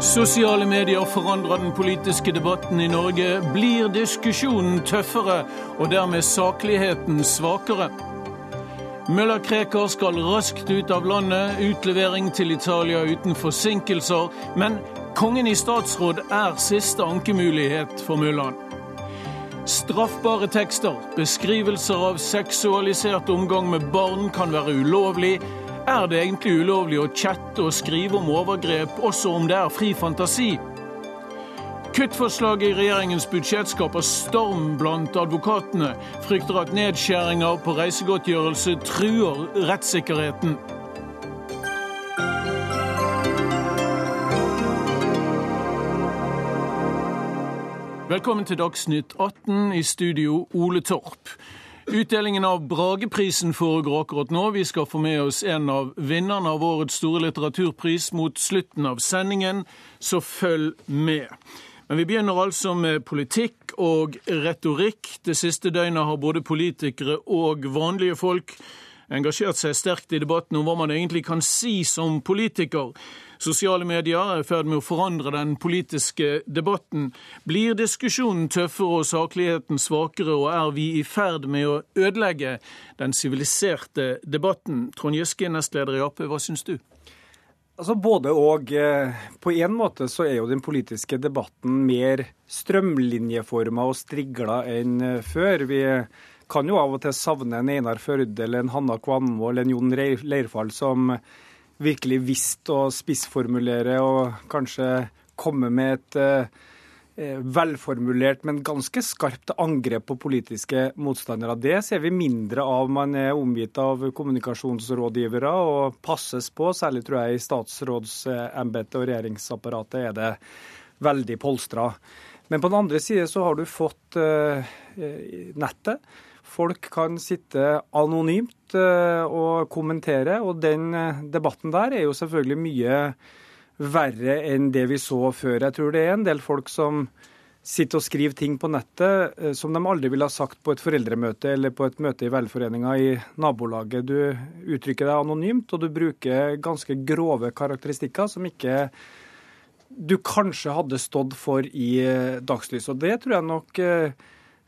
Sosiale medier forandrer den politiske debatten i Norge. Blir diskusjonen tøffere og dermed sakligheten svakere? Møller Krekar skal raskt ut av landet, utlevering til Italia uten forsinkelser. Men kongen i statsråd er siste ankemulighet for Mølland. Straffbare tekster, beskrivelser av seksualisert omgang med barn kan være ulovlig. Er det egentlig ulovlig å chatte og skrive om overgrep, også om det er fri fantasi? Kuttforslaget i regjeringens budsjett skaper storm blant advokatene. Frykter at nedskjæringer på reisegodtgjørelse truer rettssikkerheten. Velkommen til Dagsnytt 18, i studio Ole Torp. Utdelingen av Brageprisen foregår akkurat nå. Vi skal få med oss en av vinnerne av årets store litteraturpris mot slutten av sendingen, så følg med. Men vi begynner altså med politikk og retorikk. Det siste døgnet har både politikere og vanlige folk engasjert seg sterkt i debatten om hva man egentlig kan si som politiker. Sosiale medier er i ferd med å forandre den politiske debatten. Blir diskusjonen tøffere og sakligheten svakere, og er vi i ferd med å ødelegge den siviliserte debatten? Trond Giske, nestleder i Ap, hva syns du? Altså Både og. På en måte så er jo den politiske debatten mer strømlinjeforma og strigla enn før. Vi kan jo av og til savne en Einar Førde eller en Hanna Kvanmo eller en Jon Leirfall som virkelig visst å spissformulere og kanskje komme med et eh, velformulert, men ganske skarpt angrep på politiske motstandere. Det ser vi mindre av. Man er omgitt av kommunikasjonsrådgivere og passes på. Særlig tror jeg i statsrådsembetet og regjeringsapparatet er det veldig polstra. Men på den andre side så har du fått eh, nettet Folk kan sitte anonymt eh, og kommentere, og den eh, debatten der er jo selvfølgelig mye verre enn det vi så før. Jeg tror det er en del folk som sitter og skriver ting på nettet eh, som de aldri ville ha sagt på et foreldremøte eller på et møte i velforeninga i nabolaget. Du uttrykker deg anonymt, og du bruker ganske grove karakteristikker som ikke du kanskje hadde stått for i dagslyset. Og det tror jeg nok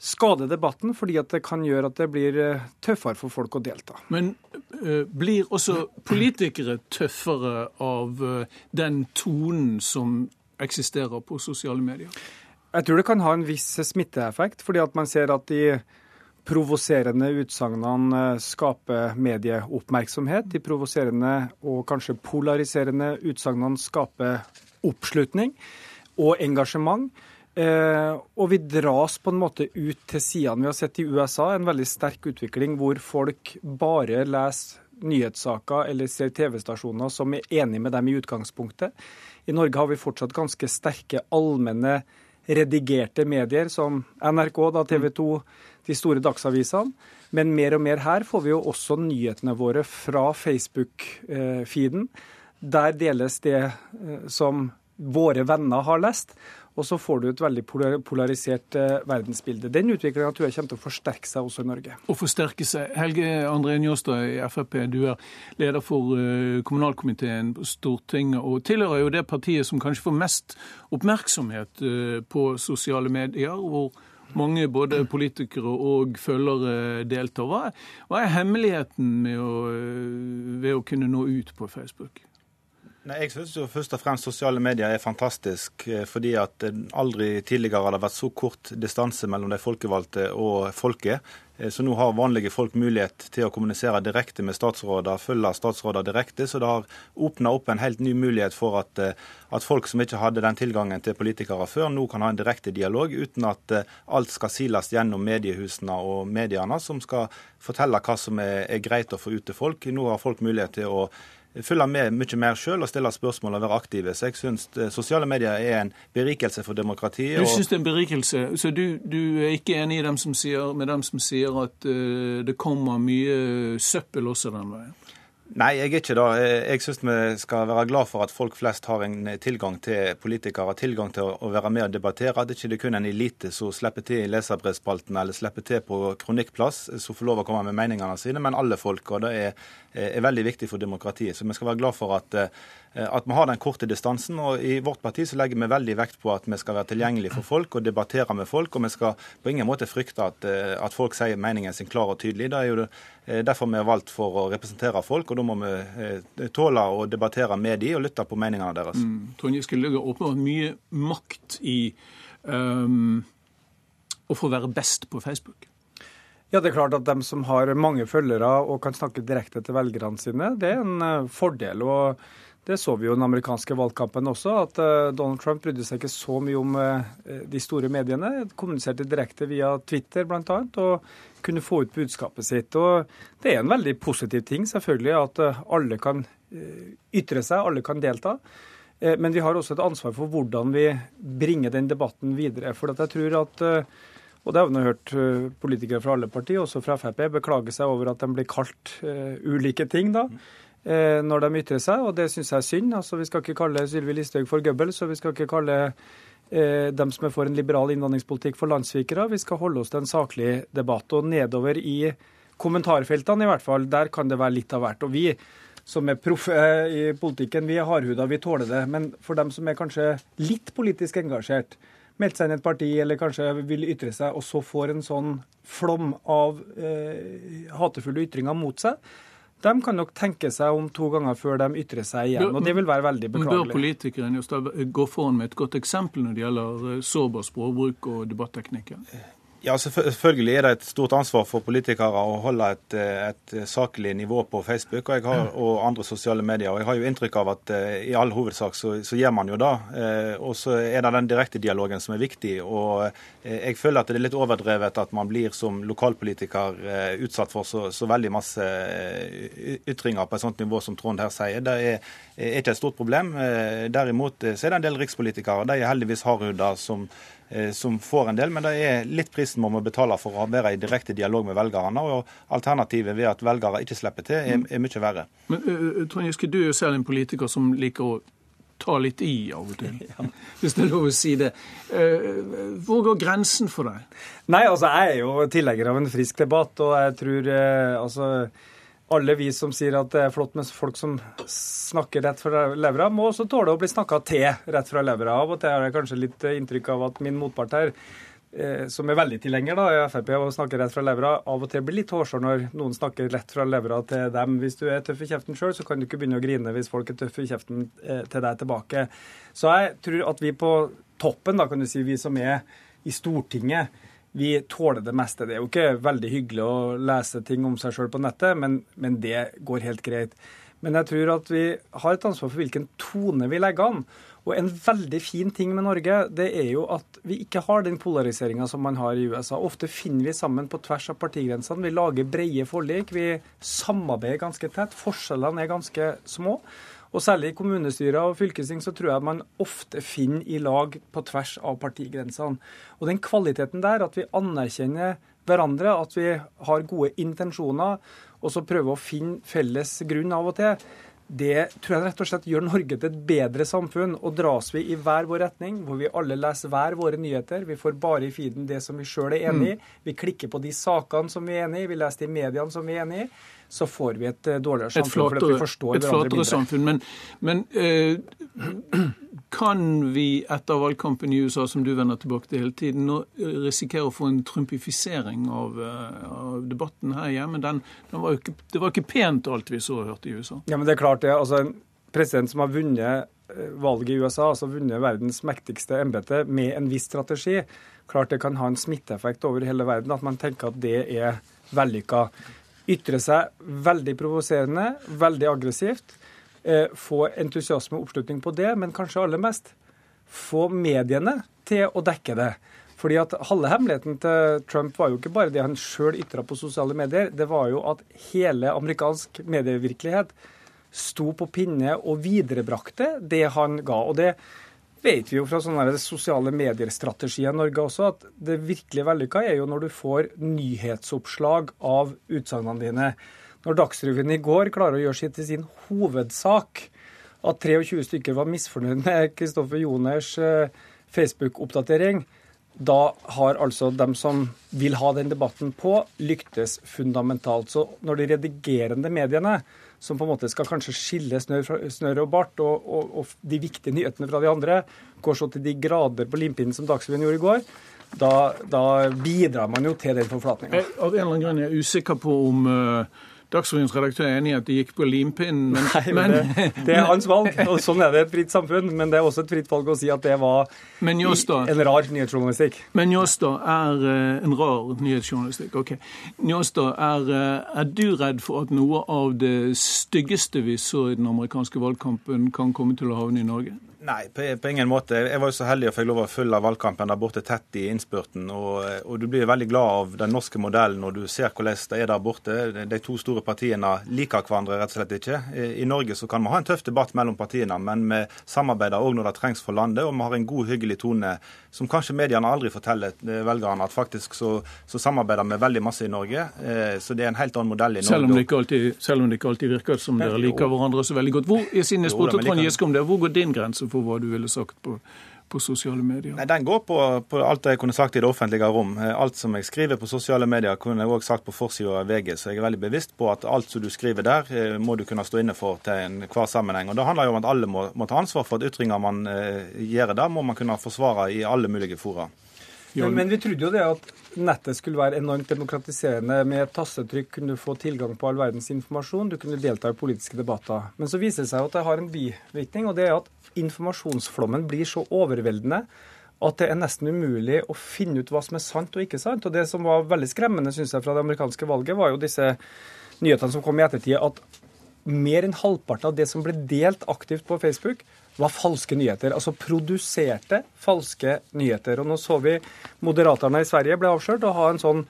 skade debatten, fordi at det kan gjøre at det blir eh, tøffere for folk å delta. Men uh, blir også politikere tøffere av uh, den tonen som eksisterer på sosiale medier? Jeg tror det kan ha en viss smitteeffekt, fordi at man ser at de provoserende utsagnene skaper medieoppmerksomhet. De provoserende og kanskje polariserende utsagnene skaper oppslutning og engasjement. Eh, og vi dras på en måte ut til sidene. Vi har sett i USA en veldig sterk utvikling hvor folk bare leser nyhetssaker eller ser TV-stasjoner som er enig med dem i utgangspunktet. I Norge har vi fortsatt ganske sterke allmenne redigerte medier som NRK, TV 2, de store dagsavisene. Men mer og mer her får vi jo også nyhetene våre fra Facebook-feeden. Der deles det eh, som våre venner har lest. Og så får du et veldig polarisert eh, verdensbilde. Den utviklinga tror jeg kommer til å forsterke seg også i Norge. Å forsterke seg. Helge André Njåstad i Frp, du er leder for eh, kommunalkomiteen på Stortinget, og tilhører jo det partiet som kanskje får mest oppmerksomhet eh, på sosiale medier. hvor mange både politikere og følgere deltar. Hva er, hva er hemmeligheten å, ved å kunne nå ut på Facebook? Nei, jeg synes jo først og fremst sosiale medier er fantastisk, eh, fordi at aldri tidligere har det vært så kort distanse mellom de folkevalgte og folket. Eh, så nå har vanlige folk mulighet til å kommunisere direkte med statsråder, følge statsråder direkte. Så det har åpna opp en helt ny mulighet for at, eh, at, folk som ikke hadde den tilgangen til politikere før, nå kan ha en direkte dialog uten at alt skal siles gjennom mediehusene og mediene, som skal fortelle hva som er, er greit å få ut til folk. Nå har folk mulighet til å følge med mye mer sjøl og stille spørsmål og være aktive. Så jeg syns eh, sosiale medier er en berikelse for demokratiet. Du syns det er en berikelse, så du, du, er ikke enig dem sier, med dem som sier at uh, det kommer mye søppel også den veien? Nei, jeg er ikke det. Jeg syns vi skal være glad for at folk flest har en tilgang til politikere, tilgang til å være med og debattere. At det ikke er kun en elite som slipper til i leserbrevspalten eller slipper til på kronikkplass, som får lov å komme med meningene sine, men alle folk. og Det er, er veldig viktig for demokratiet. Så vi skal være glad for at Eh, at vi har den korte distansen. og I vårt parti så legger vi veldig vekt på at vi skal være tilgjengelige for folk og debattere med folk. og Vi skal på ingen måte frykte at, eh, at folk sier meningen sin klar og tydelig. Det er jo eh, derfor vi er valgt for å representere folk, og da må vi tåle å debattere med de og lytte på meningene deres. Mm. Trond Giske ligger åpenbart mye makt i um, å få være best på Facebook. Ja, det er klart at De som har mange følgere og kan snakke direkte til velgerne sine, det er en fordel. og det så vi jo i den amerikanske valgkampen også, at eh, Donald Trump brydde seg ikke så mye om eh, de store mediene. Kommuniserte direkte via Twitter bl.a. og kunne få ut budskapet sitt. Og Det er en veldig positiv ting selvfølgelig at eh, alle kan ytre seg, alle kan delta. Men vi har også et ansvar for hvordan vi bringer den debatten videre. For jeg tror at og det har vi hørt politikere fra alle partier, også fra Frp, beklage seg over at de blir kalt ulike ting. da. Eh, når de ytrer seg, og det syns jeg er synd. Altså, vi skal ikke kalle Sylvi Listhaug for Goebbels, og vi skal ikke kalle eh, dem som er for en liberal innvandringspolitikk, for landssvikere. Vi skal holde oss til en saklig debatt. Og nedover i kommentarfeltene, i hvert fall, der kan det være litt av hvert. Og vi som er proffe i politikken, vi er hardhuda, vi tåler det. Men for dem som er kanskje litt politisk engasjert, meldt seg inn i et parti eller kanskje vil ytre seg, og så får en sånn flom av eh, hatefulle ytringer mot seg, de kan nok tenke seg om to ganger før de ytrer seg igjen. og Det vil være veldig beklagelig. Bør politikeren gå foran med et godt eksempel når det gjelder eh, sårbar språkbruk og debatteknikker? Ja, Selvfølgelig er det et stort ansvar for politikere å holde et, et saklig nivå på Facebook og, har, og, andre sosiale medier. og Jeg har jo inntrykk av at uh, i all hovedsak så, så gjør man jo det. Og så er det den direktedialogen som er viktig. og Jeg føler at det er litt overdrevet at man blir som lokalpolitiker utsatt for så, så, veldig masse ytringer på et sånt nivå som Trond her sier. Det er, er ikke et stort problem. derimot så er det en del rikspolitikere. De er heldigvis hardhuda som Eh, som får en del, men det er litt prisen man må betale for å være i direkte dialog med velgerne. og Alternativet ved at velgere ikke slipper til, er, er mye verre. Men Trond Giske, Du er jo selv en politiker som liker å ta litt i av og til, ja. hvis det er lov å si det. Hvor går grensen for deg? Nei, altså Jeg er jo tilhenger av en frisk debatt, og jeg tror uh, altså alle vi som sier at det er flott med folk som snakker rett fra levra, må også tåle å bli snakka til rett fra levra. Av og til har jeg kanskje litt inntrykk av at min motpart her, eh, som er veldig tilhenger da, i Frp og snakker rett fra levra, av og til blir litt hårsår når noen snakker rett fra levra til dem. Hvis du er tøff i kjeften sjøl, så kan du ikke begynne å grine hvis folk er tøffe i kjeften eh, til deg tilbake. Så jeg tror at vi på toppen, da kan du si, vi som er i Stortinget, vi tåler det meste. Det er jo ikke veldig hyggelig å lese ting om seg sjøl på nettet, men, men, det går helt greit. Men jeg tror at vi har et ansvar for hvilken tone vi legger an. Og en veldig fin ting med Norge, det er jo at vi ikke har den polariseringa som man har i USA. Ofte finner vi sammen på tvers av partigrensene. Vi lager brede forlik. Vi samarbeider ganske tett. Forskjellene er ganske små. Og særlig i kommunestyrer og fylkesting så tror jeg man ofte finner i lag på tvers av partigrensene. Og den kvaliteten der, at vi anerkjenner hverandre, at vi har gode intensjoner, og så prøver å finne felles grunn av og til, det tror jeg rett og slett gjør Norge til et bedre samfunn. Og dras vi i hver vår retning, hvor vi alle leser hver våre nyheter, vi får bare i feeden det som vi sjøl er enig i, mm. vi klikker på de sakene som vi er enig i, vi leser de mediene som vi er enig i, så får vi et eh, dårligere samfunn. Et flatere, fordi vi forstår et flatere samfunn. Men, men eh, kan vi etter valgkampen i USA, som du vender tilbake til hele tiden, nå risikere å få en trumpifisering av, eh, av debatten her hjemme? Den, den var ikke, det var ikke pent alt vi så og hørte i USA. Ja, men det er klart det. Altså, en president som har vunnet eh, valget i USA, altså vunnet verdens mektigste embete med en viss strategi, klart det kan ha en smitteeffekt over hele verden, at man tenker at det er vellykka ytre seg veldig provoserende, veldig aggressivt. Eh, få entusiasme og oppslutning på det, men kanskje aller mest få mediene til å dekke det. Fordi at Halve hemmeligheten til Trump var jo ikke bare det han sjøl ytra på sosiale medier, det var jo at hele amerikansk medievirkelighet sto på pinne og viderebrakte det han ga. Og det vet vi jo fra sånne sosiale medier-strategier i Norge også, at det virkelig vellykka er jo når du får nyhetsoppslag av utsagnene dine. Når Dagsrevyen i går klarer å gjøre sitt til sin hovedsak at 23 stykker var misfornøyd med Kristoffer Joners eh, Facebook-oppdatering, da har altså dem som vil ha den debatten på, lyktes fundamentalt. Så når de redigerende mediene, som på en måte skal kanskje skille snørr, og bart og, og, og, de viktige nyhetene fra de andre, går så til de grader på limpinnen som Dagsrevyen gjorde i går, da, da, bidrar man jo til den forflatninga. Av en eller annen grunn er jeg usikker på om uh Dagsrevyens redaktør er enig i at de gikk på limpinnen, men, Nei, men det, det, er hans valg. og Sånn er det et fritt samfunn. Men det er også et fritt valg å si at det var da, en rar nyhetsjournalistikk. Men Njåstad er uh, en rar nyhetsjournalistikk. ok. Njåstad, er, uh, er du redd for at noe av det styggeste vi så i den amerikanske valgkampen, kan komme til å havne i Norge? Nei, på, på, ingen måte. Jeg var jo så heldig å få lov å følge valgkampen der borte tett i innspurten. Og, og, du blir veldig glad av den norske modellen når du ser hvordan det er der borte. De to store partiene liker hverandre rett og slett ikke. I Norge så kan vi ha en tøff debatt mellom partiene, men vi samarbeider òg når det trengs for landet. Og vi har en god, hyggelig tone som kanskje mediene aldri forteller velgerne. At faktisk så, så samarbeider vi veldig masse i Norge. Eh, så det er en helt annen modell i Norge. Selv om det ikke alltid, selv om det ikke alltid virker som dere liker hverandre så veldig godt. Hvor, siden jeg spurte Trond Giske om det, hvor går din grense? For hva du ville sagt på, på sosiale medier? Nei, Den går på, på, alt jeg kunne sagt i det offentlige rom. Eh, alt som jeg skriver på sosiale medier, kunne jeg òg sagt på forsida av VG. Så jeg er veldig bevisst på at alt som du skriver der, eh, må du kunne stå inne for til enhver sammenheng. Og Det handler jo om at alle må, må ta ansvar for at ytringer man eh, gjør der, må man kunne forsvare i alle mulige fora. Men, men, vi trodde jo det at nettet skulle være enormt demokratiserende. Med et tastetrykk kunne du få tilgang på all verdens informasjon, du kunne delta i politiske debatter. Men så viser det seg at det har en bivirkning, og det er at informasjonsflommen blir så overveldende at det er nesten umulig å finne ut hva som er sant og ikke sant. Og Det som var veldig skremmende synes jeg, fra det amerikanske valget, var jo disse nyhetene som kom i ettertid, at mer enn halvparten av det som ble delt aktivt på Facebook, var falske nyheter. Altså produserte falske nyheter. Og nå så vi Moderaterna i Sverige ble avslørt å ha en sånn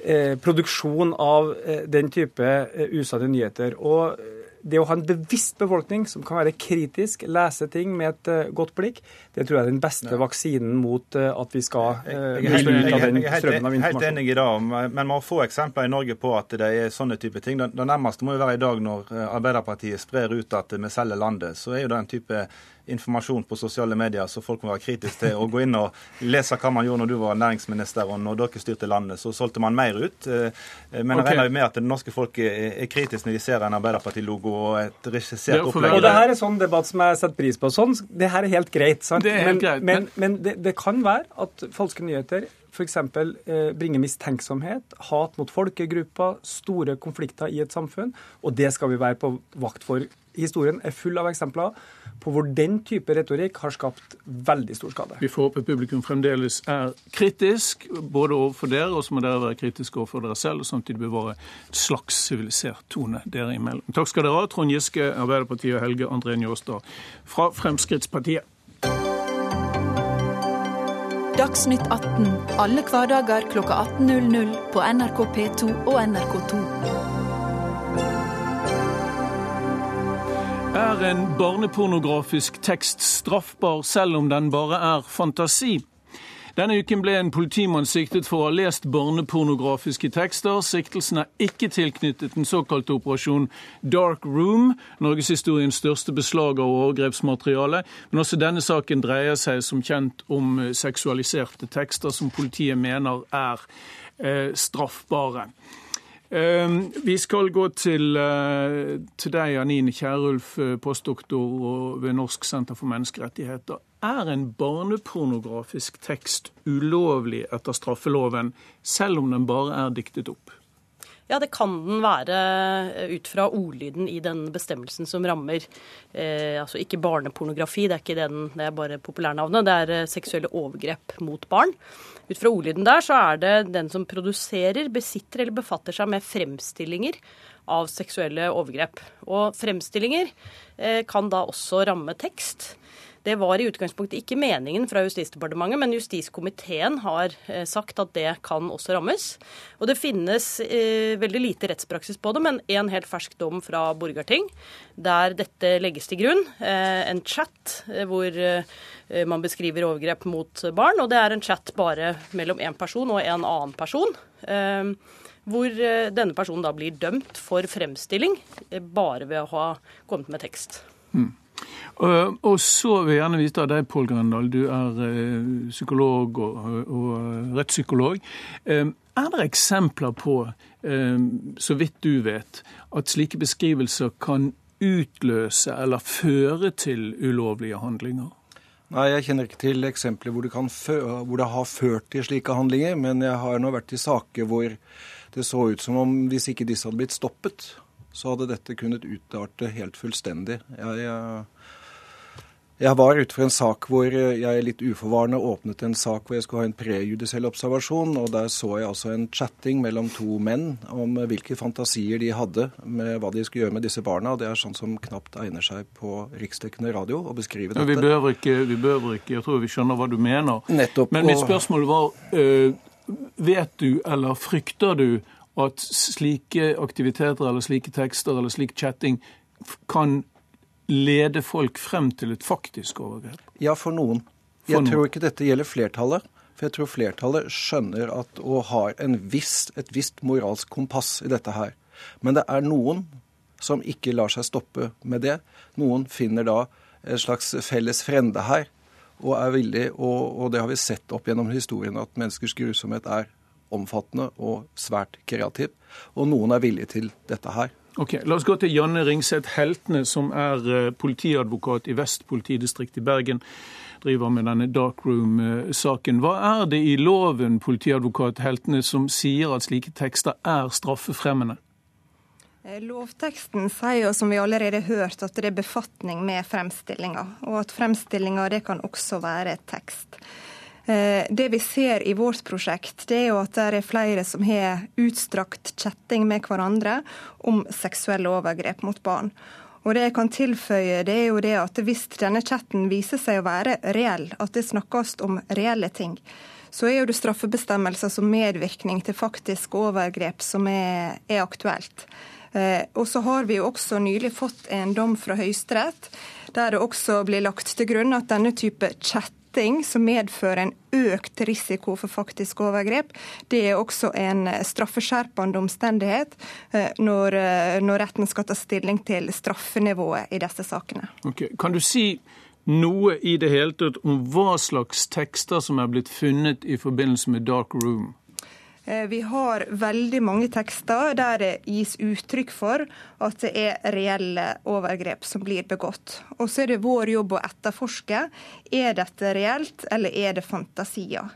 eh, produksjon av eh, den type eh, usanne nyheter. Og det å ha en bevisst befolkning som kan være kritisk, lese ting med et uh, godt blikk, det tror jeg er den beste vaksinen mot uh, at vi skal jeg, jeg, ut av den strømmen av informasjon. Jeg er helt enig i det, men vi har få eksempler i Norge på at det er sånne type ting. Det, det nærmeste må jo være i dag når Arbeiderpartiet sprer ut at vi selger landet. Så er jo det en type informasjon på sosiale medier så folk må være kritiske til å gå inn og lese hva man gjorde når du var næringsminister og når dere styrte landet. Så solgte man mer ut. Eh, men jeg regner med at det norske folk er kritiske når de ser en Arbeiderparti-logo og et regissert opplegg. Og det her er sånn debatt som jeg setter pris på. Sånn, det her er helt greit. sant? Det er helt greit. Men, men, men det, det kan være at falske nyheter f.eks. Eh, bringer mistenksomhet, hat mot folkegrupper, store konflikter i et samfunn. Og det skal vi være på vakt for. Historien er full av eksempler på hvor den type retorikk har skapt veldig stor skade. Vi får håpe publikum fremdeles er kritisk, både overfor dere, og så må dere være kritiske overfor dere selv, og samtidig bevare et slags sivilisert tone dere imellom. Takk skal dere ha, Trond Giske, Arbeiderpartiet, og Helge André Njåstad fra Fremskrittspartiet. Dagsnytt 18 alle hverdager kl 18.00 på NRK P2 og NRK2. Er en barnepornografisk tekst straffbar selv om den bare er fantasi? Denne uken ble en politimann siktet for å ha lest barnepornografiske tekster. Siktelsen er ikke tilknyttet den såkalte operasjon Dark Room, norgeshistoriens største beslag av overgrepsmateriale. Men også denne saken dreier seg som kjent om seksualiserte tekster som politiet mener er eh, straffbare. Ehm, vi skal gå til, eh, til deg, Anine Kierulf, eh, postdoktor ved Norsk senter for menneskerettigheter. Er en barnepornografisk tekst ulovlig etter straffeloven, selv om den bare er diktet opp? Ja, det kan den være eh, ut fra ordlyden i den bestemmelsen som rammer eh, altså ikke barnepornografi, det er ikke den, det er bare populærnavnet, det er seksuelle overgrep mot barn. Ut fra ordlyden der så er det den som produserer, besitter eller befatter seg med fremstillinger av seksuelle overgrep. Og fremstillinger eh, kan da også ramme tekst. Det var i utgangspunktet ikke meningen fra Justisdepartementet, men justiskomiteen har eh, sagt at det kan også rammes. Og det finnes eh, veldig lite rettspraksis på det, men en helt fersk dom fra Borgarting der dette legges til grunn. Eh, en chat eh, hvor eh, man beskriver overgrep mot barn, og det er en chat bare mellom én person og en annen person. Eh, hvor denne personen da blir dømt for fremstilling bare ved å ha kommet med tekst. Mm. Og så vil jeg gjerne vite av deg, Pål Grøndal, du er psykolog og, og rettspsykolog. Er det eksempler på, så vidt du vet, at slike beskrivelser kan utløse eller føre til ulovlige handlinger? Nei, jeg kjenner ikke til eksempler hvor det, hvor det, har ført til slike handlinger. Men jeg har nå vært i saker hvor det så ut som om hvis ikke disse hadde blitt stoppet, så hadde dette kunnet utarte helt fullstendig. Jeg, jeg var ute for en sak hvor jeg litt uforvarende åpnet en sak hvor jeg skulle ha en prejudisiell observasjon. og Der så jeg altså en chatting mellom to menn om hvilke fantasier de hadde med hva de skulle gjøre med disse barna. og Det er sånn som knapt egner seg på riksdekkende radio å beskrive dette. Vi behøver ikke, vi behøver ikke, jeg tror vi skjønner hva du mener. Nettopp. Men mitt spørsmål var øh, vet du eller frykter du at slike aktiviteter eller slike tekster eller slik chatting kan lede folk frem til et faktisk overgrep? Ja, for noen. Jeg noen. tror ikke dette gjelder flertallet. For jeg tror flertallet skjønner at, og har viss, et visst moralsk kompass i dette her. Men det er noen som ikke lar seg stoppe med det. Noen finner da en slags felles frende her, og er villig, og, og det har vi sett opp gjennom historien, at menneskers grusomhet er omfattende og svært kreativ. Og noen er villige til dette her. Ok, La oss gå til Janne Ringseth Heltene, som er eh, politiadvokat i Vest politidistrikt i Bergen. Driver med denne darkroom-saken. Hva er det i loven politiadvokat Heltene som sier at slike tekster er straffefremmende? Eh, lovteksten sier jo, som vi allerede har hørt, at det er befatning med fremstillinga. Og at fremstillinga kan også være tekst. Eh, det vi ser i vårt prosjekt, det er jo at det er flere som har utstrakt chatting med hverandre om seksuelle overgrep mot barn. Og det jeg kan tilføye, det er jo det at hvis denne chatten viser seg å være reell, at det snakkes om reelle ting, så er jo det straffebestemmelser som medvirkning til faktisk overgrep som er, er aktuelt. Eh, og så har vi jo også nylig fått en dom fra Høyesterett der det også blir lagt til grunn at denne type chat sletting som medfører en økt risiko for faktisk overgrep, det er også en straffeskjerpende omstendighet eh, når, eh, når retten skal ta stilling til straffenivået i disse sakene. Okay. Kan du si noe i det hele tatt om hva slags tekster som er blitt funnet i forbindelse med Dark Room? Eh, vi har veldig mange tekster der det gis uttrykk for at det er reelle overgrep som blir begått. Og så er det vår jobb å etterforske. Er dette reelt, eller er det fantasier?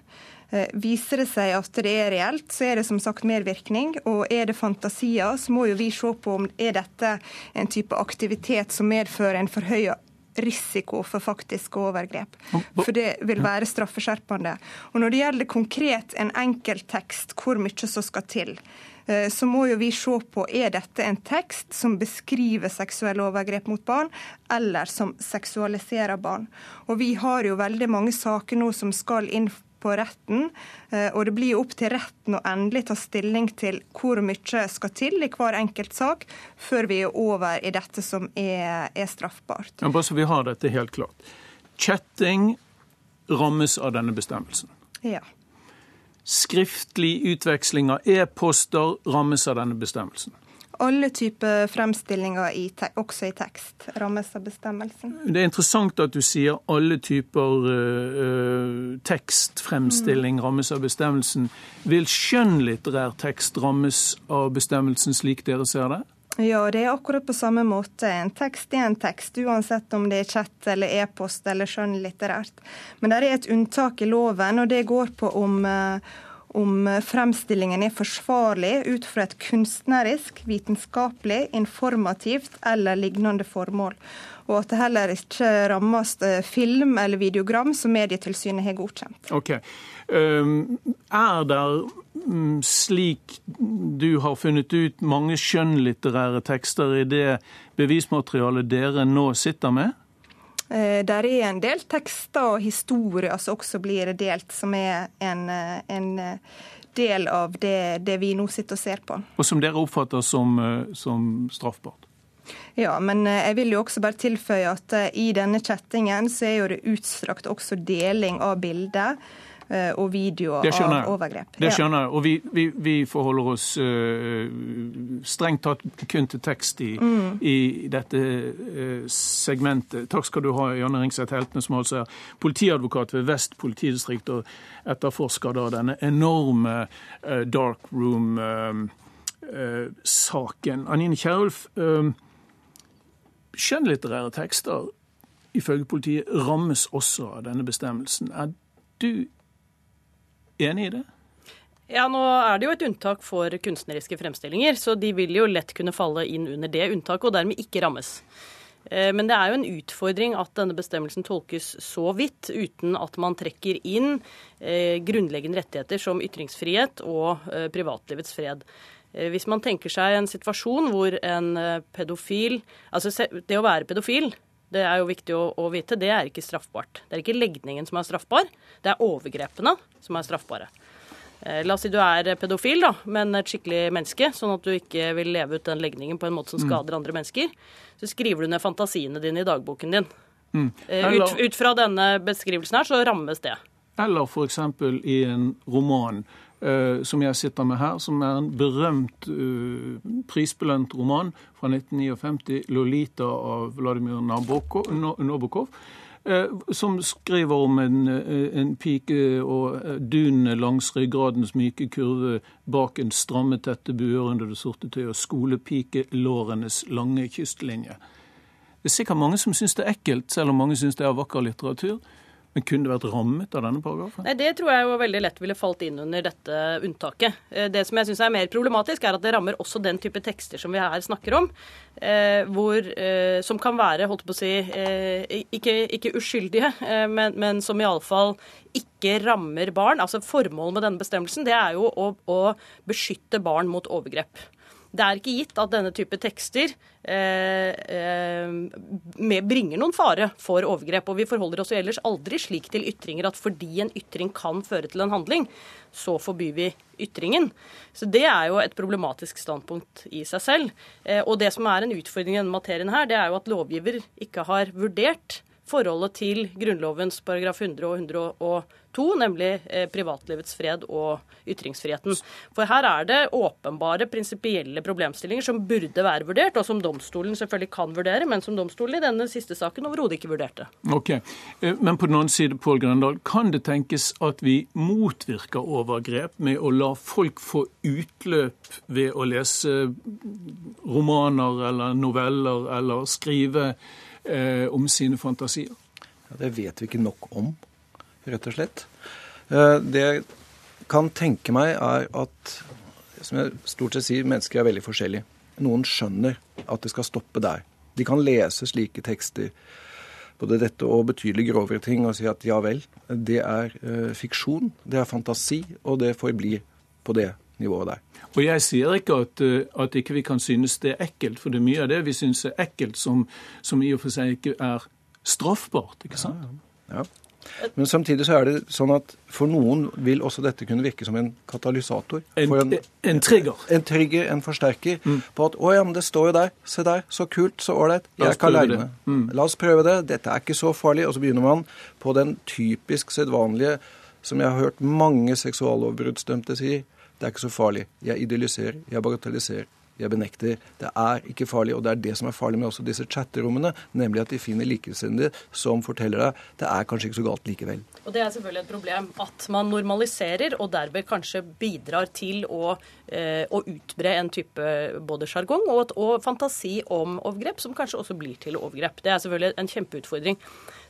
Eh, viser det seg at det er reelt, så er det som sagt medvirkning. Og er det fantasier, så må jo vi se på om er dette en type aktivitet som medfører en forhøya risiko for faktiske overgrep. For det vil være straffeskjerpende. Og Når det gjelder konkret en enkelt tekst, hvor mye som skal til, eh, så må jo vi se på er dette en tekst som beskriver seksuelle overgrep mot barn, eller som seksualiserer barn. Og Vi har jo veldig mange saker nå som skal inn på retten. Eh, og det blir opp til retten å endelig ta stilling til hvor mye skal til i hver enkelt sak, før vi er over i dette som er, er straffbart. Ja, bare så vi har dette helt klart. Chatting rammes av denne bestemmelsen. Ja. Skriftlig utveksling av e-poster rammes av denne bestemmelsen. Alle typer fremstillinger, i også i tekst, rammes av bestemmelsen. Det er interessant at du sier alle typer uh, tekstfremstilling mm. rammes av bestemmelsen. Vil skjønnlitterær tekst rammes av bestemmelsen, slik dere ser det? Ja, det er akkurat på samme måte. En tekst er en tekst, uansett om det er chat eller e-post eller skjønnlitterært. Men det er et unntak i loven, og det går på om uh, om fremstillingen er forsvarlig ut fra et kunstnerisk, vitenskapelig, informativt eller lignende formål. Og at det heller ikke rammes eh, film eller videogram som Medietilsynet har godkjent. Ok. Um, er det, um, slik du har funnet ut, mange skjønnlitterære tekster i det bevismaterialet dere nå sitter med? Eh, der er en del tekster og historier som også blir delt, som er en, eh, en eh, del av det, det, vi nå sitter og ser på. Og som dere oppfatter som, som straffbart? Ja, men jeg vil jo også bare tilføye at i denne chattingen så er jo det utstrakt også deling av bilder. Eh, og videoer av overgrep. Det skjønner jeg. Og vi, vi, vi forholder oss uh, strengt tatt kun til tekst i, Mm. i dette uh, segmentet. Takk skal du ha, Janne Ringseth Heltene, som altså er politiadvokat ved Vest politidistrikt og etterforsker da denne enorme uh, dark room-saken. Anine Kierulf, skjønnlitterære tekster ifølge politiet rammes også av denne bestemmelsen. Er du enig i det? Ja, Nå er det jo et unntak for kunstneriske fremstillinger, så de vil jo lett kunne falle inn under det unntaket og dermed ikke rammes. Eh, Men det er jo en utfordring at denne bestemmelsen tolkes så vidt, uten at man trekker inn eh, grunnleggende rettigheter som ytringsfrihet og eh, privatlivets fred. Hvis man tenker seg en situasjon hvor en pedofil Altså det å være pedofil, det er jo viktig å, å vite, det er ikke straffbart. Det er ikke legningen som er straffbar, det er overgrepene som er straffbare. Eh, La oss si du er pedofil, da, men et skikkelig menneske, sånn at du ikke vil leve ut den legningen på en måte som skader andre mennesker. Så skriver du ned fantasiene dine i dagboken din. Mm. Eller- Ut, ut fra denne beskrivelsen her, så rammes det. Eller f.eks. i en roman eh, som jeg sitter med her, som er en berømt, eh, prisbelønt roman fra 1959, 'Lolita' av Vladimir Nabokov, eh, Som skriver om en, eh, en pike og eh, dunene langs ryggradens myke kurve bak en stramme, tette buer under det sorte tøyet og skolepikelårenes lange kystlinje. Det er sikkert mange som syns det er ekkelt, selv om mange syns det er vakker litteratur. Men kunne det vært rammet av denne paragrafen? Nei, Det tror jeg jo veldig lett ville falt inn under dette unntaket. Eh, Det som jeg syns er mer problematisk, er at det rammer også den type tekster som vi her snakker om. Eh, hvor, eh, som kan være, holdt på å si, ikke, ikke uskyldige, men, men som iallfall ikke rammer barn. Altså Formålet med denne bestemmelsen det er jo å, å beskytte barn mot overgrep. Det er ikke gitt at denne type tekster eh, eh, bringer noen fare for overgrep. Og vi forholder oss jo ellers aldri slik til ytringer at fordi en ytring kan føre til en handling, så forbyr vi ytringen. Så det er jo et problematisk standpunkt i seg selv. Eh, og det som er en utfordring i denne materien her, det er jo at lovgiver ikke har vurdert forholdet til Grunnlovens paragraf 100 og 102, nemlig eh, privatlivets fred og ytringsfriheten. For her er det åpenbare prinsipielle problemstillinger som burde være vurdert, og som domstolen selvfølgelig kan vurdere, men som domstolen i denne siste saken overhodet ikke vurderte. Ok, Eh, Men på den annen side, Pål Grøndal, kan det tenkes at vi motvirker overgrep med å la folk få utløp ved å lese romaner eller noveller eller skrive eh, om sine fantasier? Ja, det vet vi ikke nok om, rett og slett. Eh, Det jeg kan tenke meg, er at som jeg stort sett sier, mennesker er veldig forskjellige. Noen skjønner at det skal stoppe der. De kan lese slike tekster, både dette og betydelig grovere ting, og si at ja vel, det er eh, fiksjon, det er fantasi, og det forblir på det nivået der. Og jeg sier ikke at, eh, at ikke vi kan synes det er ekkelt, for det er mye av det vi synes er ekkelt som, som i og for seg ikke er straffbart, ikke sant? Ja. Men samtidig så er det sånn at for noen vil også dette kunne virke som en katalysator. En, en, en trigger. en trigger, en forsterker, på at å ja, men det står jo der, se der, så kult, så ålreit, jeg kan er ikke aleine. La oss prøve det, dette er ikke så farlig. Og så begynner man på den typisk sedvanlige, som jeg har hørt mange seksuallovbruddsdømte si, det er ikke så farlig. Jeg idealiserer, jeg bagatelliserer. Jeg benekter. Det er ikke farlig, og det er det som er farlig med også disse chatterommene, nemlig at de finner likesinnede som forteller deg det er kanskje ikke så galt likevel. Og Det er selvfølgelig et problem at man normaliserer og derved kanskje bidrar til å, eh, å utbre en type både sjargong og, og fantasi om overgrep, som kanskje også blir til overgrep. Det er selvfølgelig en kjempeutfordring.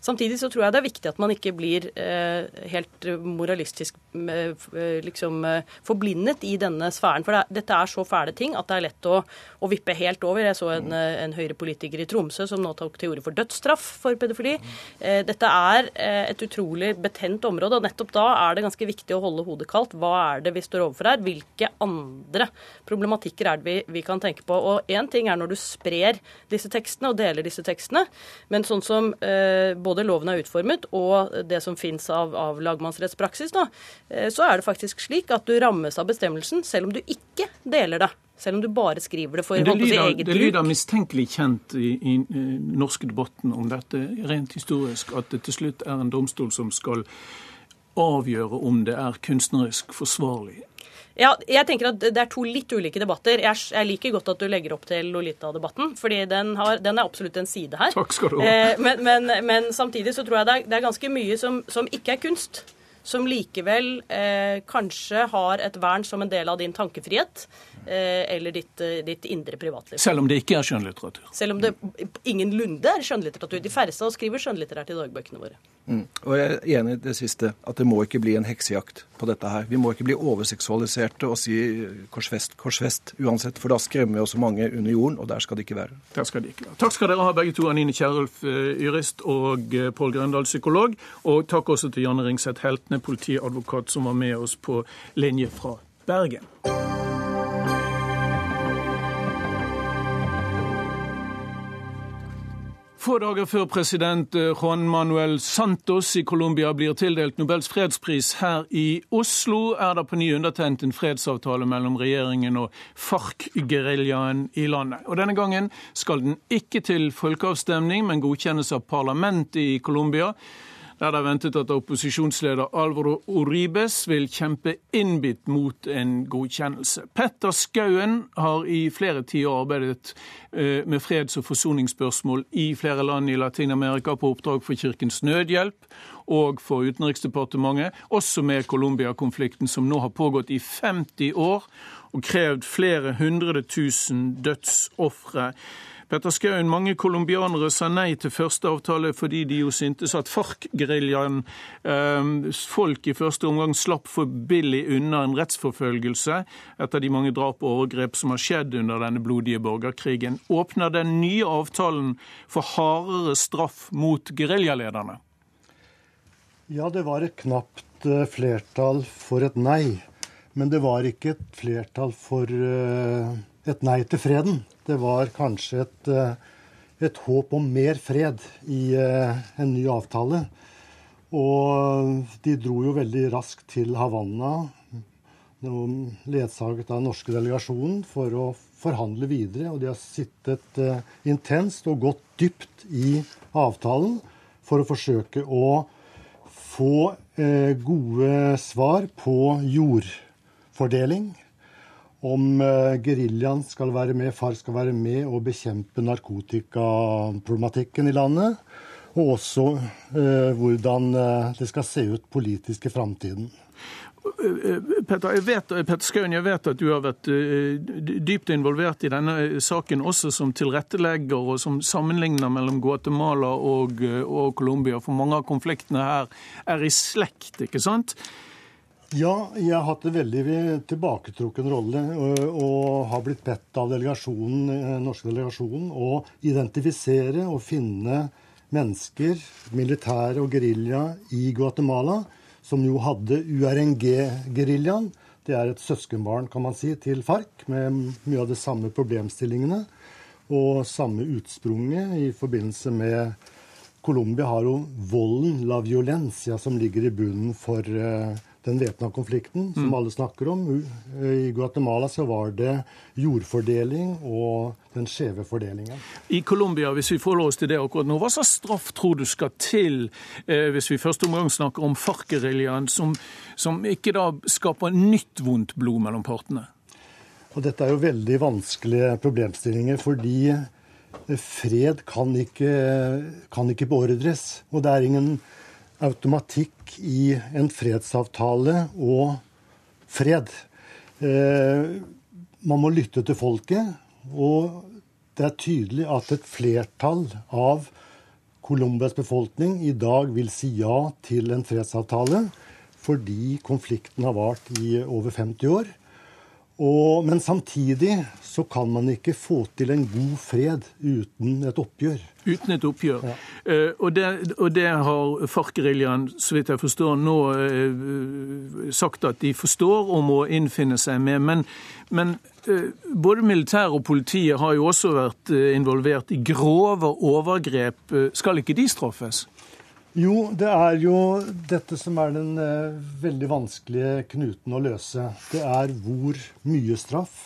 Samtidig så tror jeg det er viktig at man ikke blir eh, helt moralistisk eh, liksom eh, forblindet i denne sfæren. For det, dette er så fæle ting at det er lett å, å vippe helt over. Jeg så en, eh, en Høyre-politiker i Tromsø som nå tok til orde for dødsstraff for pedofili. Eh, dette er et utrolig betent område, og nettopp da er det ganske viktig å holde hodet kaldt. Hva er det vi står overfor her? Hvilke andre problematikker er det vi, vi kan tenke på? Og én ting er når du sprer disse tekstene og deler disse tekstene, men sånn som eh, både loven er utformet og det som fins av, av lagmannsrettspraksis, da, eh, så er det faktisk slik at du rammes av bestemmelsen selv om du ikke deler det. Selv om du bare skriver det for det lyder, eget det lyder mistenkelig kjent i, i, i norske debatten om dette rent historisk, at det til slutt er en domstol som skal avgjøre om det er kunstnerisk forsvarlig? Ja, jeg tenker at Det er to litt ulike debatter. Jeg, jeg liker godt at du legger opp til Lolita-debatten, fordi den, har, den, er absolutt en side her. Takk skal du ha. Eh, men, men, men, samtidig så tror jeg det er, det er ganske mye som, som, ikke er kunst. Som likevel eh, kanskje har et vern som en del av din tankefrihet. Eh, eller ditt, eh, ditt, indre privatliv. Selv om det ikke er skjønnlitteratur? Selv om det ingenlunde er skjønnlitteratur. De færreste av oss skriver skjønnlitterært i dagbøkene våre. Mm. Og jeg er enig i det siste, at det må ikke bli en heksejakt på dette her. Vi må ikke bli overseksualiserte og si korsfest, korsfest uansett, for da skremmer vi også mange under jorden, og der skal det ikke være. Der skal det ikke være. Takk skal dere ha begge to, Anine Kierulf, eh, jurist, og Pål Grøndal, psykolog. Og takk også til Janne Ringseth Heltene, politiadvokat, som var med oss på linje fra Bergen. Få dager før president eh, Juan Manuel Santos i Colombia blir tildelt Nobels fredspris her i Oslo, er det på ny undertegnet en fredsavtale mellom regjeringen og FARC-geriljaen i landet. Og Denne gangen skal den ikke til folkeavstemning, men godkjennes av parlamentet i Colombia der det er ventet at opposisjonsleder Alvaro Oribes vil kjempe innbitt mot en godkjennelse. Petter Skauen har i flere tiår arbeidet eh, med freds- og forsoningsspørsmål i flere land i Latin-Amerika på oppdrag for Kirkens Nødhjelp og for Utenriksdepartementet, også med Colombia-konflikten som nå har pågått i 50 år og krevd flere hundre tusen dødsofre. Petter Skaun, mange colombianere sa nei til første avtale fordi de jo syntes at FARC-geriljaen eh, folk i første omgang slapp for billig unna en rettsforfølgelse etter de mange drap og overgrep som har skjedd under denne blodige borgerkrigen. Åpner den nye avtalen for hardere straff mot geriljalederne? Ja, det var et knapt eh, flertall for et nei. Men det var ikke et flertall for eh, et nei til freden det var kanskje et, eh, et håp om mer fred i eh, en ny avtale. Og de dro jo veldig raskt til Havanna, ledsaget av den norske delegasjonen, for å forhandle videre. Og de har sittet uh, intenst og gått dypt i avtalen for å forsøke å få gode svar på jordfordeling om uh, geriljaen skal være med, FAR skal være med og bekjempe narkotikaproblematikken i landet. Og også eh, hvordan uh, det skal se ut politisk i framtiden. Petter, jeg vet, Petter Skaun, jeg vet at du har vært dypt involvert i denne saken, også som tilrettelegger og som sammenligner mellom Guatemala og, og Colombia. For mange av konfliktene her er i slekt, ikke sant? Ja, jeg har hatt en veldig tilbaketrukken rolle og, og har blitt bedt av delegasjonen, norske delegasjonen å identifisere og finne mennesker, militære og gerilja i Guatemala, som jo hadde URNG-geriljaen. Det er et søskenbarn kan man si, til FARC, med mye av de samme problemstillingene og samme utsprunget i forbindelse med Colombia har jo volden, la violencia, som ligger i bunnen for uh, den væpna konflikten som mm. alle snakker om. I Guatemala så var det jordfordeling og den skjeve fordelingen. I Colombia, hvis vi får lov til det akkurat nå, hva slags straff tror du skal til, eh, hvis vi første omgang snakker om FARC-geriljaen, som, som ikke da skaper nytt vondt blod mellom partene? Og dette er jo veldig vanskelige problemstillinger, fordi fred kan ikke, kan ikke beordres. Og det er ingen automatikk i en fredsavtale og fred. Eh, man må lytte til folket, og det er tydelig at et flertall av Colombias befolkning i dag vil si ja til en fredsavtale, fordi konflikten har vart i over 50 år. Og, men samtidig så kan man ikke få til en god fred uten et oppgjør. Uten et oppgjør. Ja. Uh, og, det, og, det, har FARC-geriljaen, så vidt jeg forstår, nå uh, sagt at de forstår og må innfinne seg med. Men, men uh, både militæret og politiet har jo også vært involvert i grove overgrep. Skal ikke de straffes? Jo, det er jo dette som er den eh, veldig vanskelige knuten å løse. Det er hvor mye straff.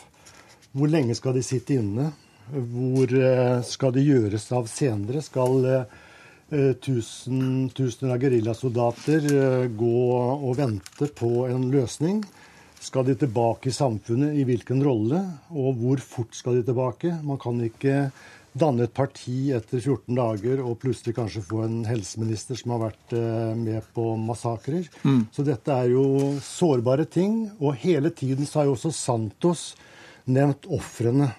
Hvor lenge skal de sitte inne? Hvor eh, skal det gjøres av senere? Skal eh, tusen, tusener av geriljasoldater eh, gå og vente på en løsning. Skal de tilbake i samfunnet, i hvilken rolle, og hvor fort skal de tilbake? Man kan ikke danne et parti etter 14 dager og plutselig kanskje få en helseminister som har vært eh, med på massakrer. Mm. Så dette er jo sårbare ting. Og hele tiden så har jo også Santos nevnt ofrene.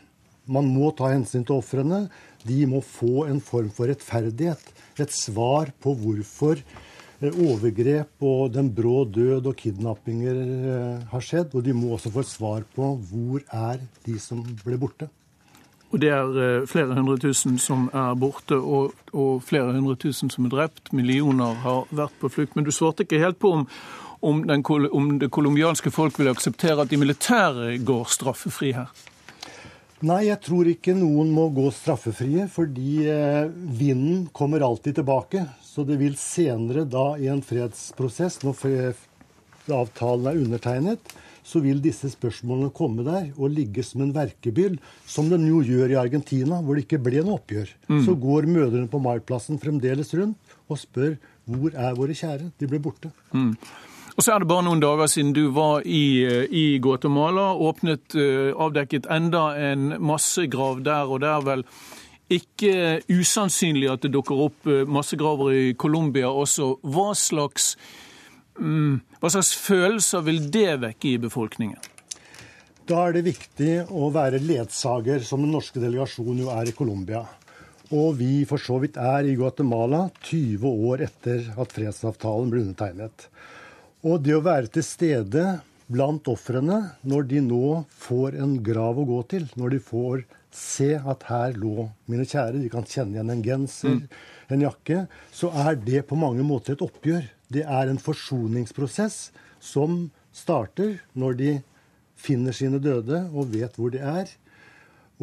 Man må ta hensyn til ofrene. De må få en form for rettferdighet. Et svar på hvorfor eh, overgrep og den brå død og kidnappinger eh, har skjedd. Og de må også få et svar på hvor er de som ble borte. Og det er eh, flere hundre tusen som er borte, og, og, flere hundre tusen som er drept. Millioner har vært på flukt. Men du svarte ikke helt på om, om, den, om det colombianske folk vil akseptere at de militære går straffefri her? Nei, jeg tror ikke noen må gå straffefrie, fordi eh, vinden kommer alltid tilbake. Så det vil senere, da i en fredsprosess, når avtalen er undertegnet, så vil disse spørsmålene komme der og ligge som en verkebyll, som den jo gjør i Argentina, hvor det ikke ble noe oppgjør. Mm. Så går mødrene på Maiplassen fremdeles rundt og spør hvor er våre kjære? De ble borte. Mm. Og så er det bare noen dager siden du var i, eh, i Guatemala, åpnet, uh, avdekket enda en massegrav der, og det er vel ikke usannsynlig at det dukker opp eh, massegraver i Colombia også. Hva slags Mm. Hva slags følelser vil det vekke i befolkningen? Da er det viktig å være ledsager, som den norske delegasjonen jo er i Colombia. Og vi for så vidt er i Guatemala 20 år etter at fredsavtalen ble undertegnet. Og det å være til stede blant ofrene når de nå får en grav å gå til, når de får se at her lå mine kjære, de kan kjenne igjen en genser, mm. en jakke, så er det på mange måter et oppgjør. Det er en forsoningsprosess som starter når de finner sine døde og vet hvor de er.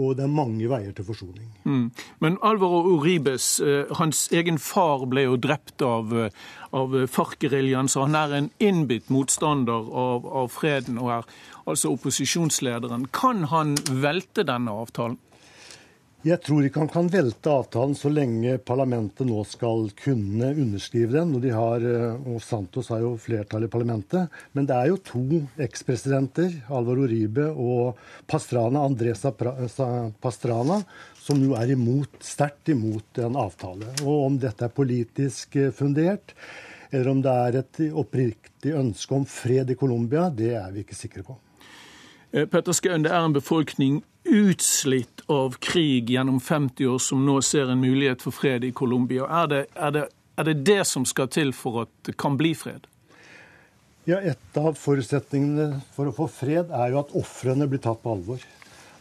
Og det er mange veier til forsoning. Mm. Men Alvaro Uribes, eh, hans egen far ble jo drept av, eh, av FARC-geriljaen, så han er en innbitt motstander av, av freden og er altså opposisjonslederen. Kan han velte denne avtalen? Jeg tror ikke han kan velte avtalen så lenge parlamentet nå skal kunne underskrive den. Og, de har, eh, og Santos har jo flertall i parlamentet. Men det er jo to ekspresidenter, Alvaro Ribe og Pastrana, Andresa Pastrana, som jo er imot, sterkt imot en avtale. Og om dette er politisk eh, fundert, eller om det er et oppriktig ønske om fred i Colombia, det er vi ikke sikre på. Eh, Petter Skaun, det er en befolkning utslitt av krig gjennom 50 år, som nå ser en mulighet for fred i Colombia. Er er, er det det som skal til for at det kan bli fred? Ja, Et av forutsetningene for å få fred er jo at ofrene blir tatt på alvor.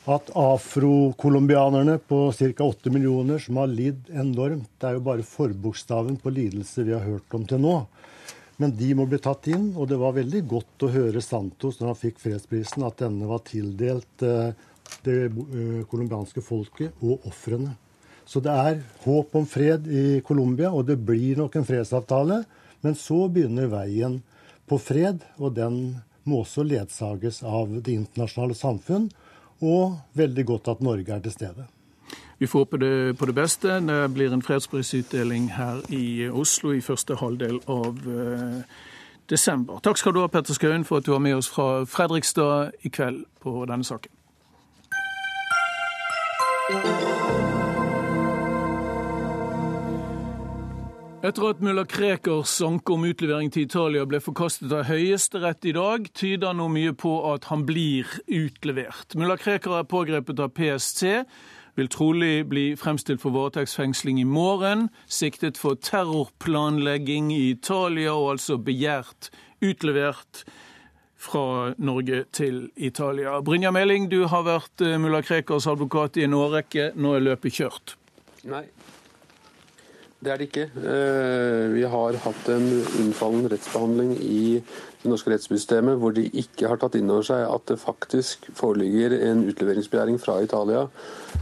At afrocolombianerne på ca. 8 millioner, som har lidd enormt Det er jo bare forbokstaven på lidelse vi har hørt om til nå. Men de må bli tatt inn, og det var veldig godt å høre Santos når han fikk fredsprisen, at denne var tildelt eh, det eh, colombianske folket og ofrene. Så det er håp om fred i Colombia, og det blir nok en fredsavtale. Men så begynner veien på fred, og den må også ledsages av det internasjonale samfunn. Og veldig godt at Norge er til stede. Vi får håpe det på det beste. Det blir en fredsprisutdeling her i Oslo i første halvdel av eh, desember. Takk skal du ha, Petter Skaun, for at du var med oss fra Fredrikstad i kveld på denne saken. Etter at mulla Krekers anke om utlevering til Italia ble forkastet av Høyesterett i dag, tyder nå mye på at han blir utlevert. Mulla Krekar er pågrepet av PST, vil trolig bli fremstilt for varetektsfengsling i morgen, siktet for terrorplanlegging i Italia og altså begjært utlevert fra Norge til Italia. Brynja Meling, du har vært eh, mulla Krekars advokat i en årrekke. Nå er løpet kjørt? Nei, det er det ikke. Eh, vi har hatt en unnfallen rettsbehandling i det norske rettssystemet hvor de ikke har tatt inn over seg at det faktisk foreligger en utleveringsbegjæring fra Italia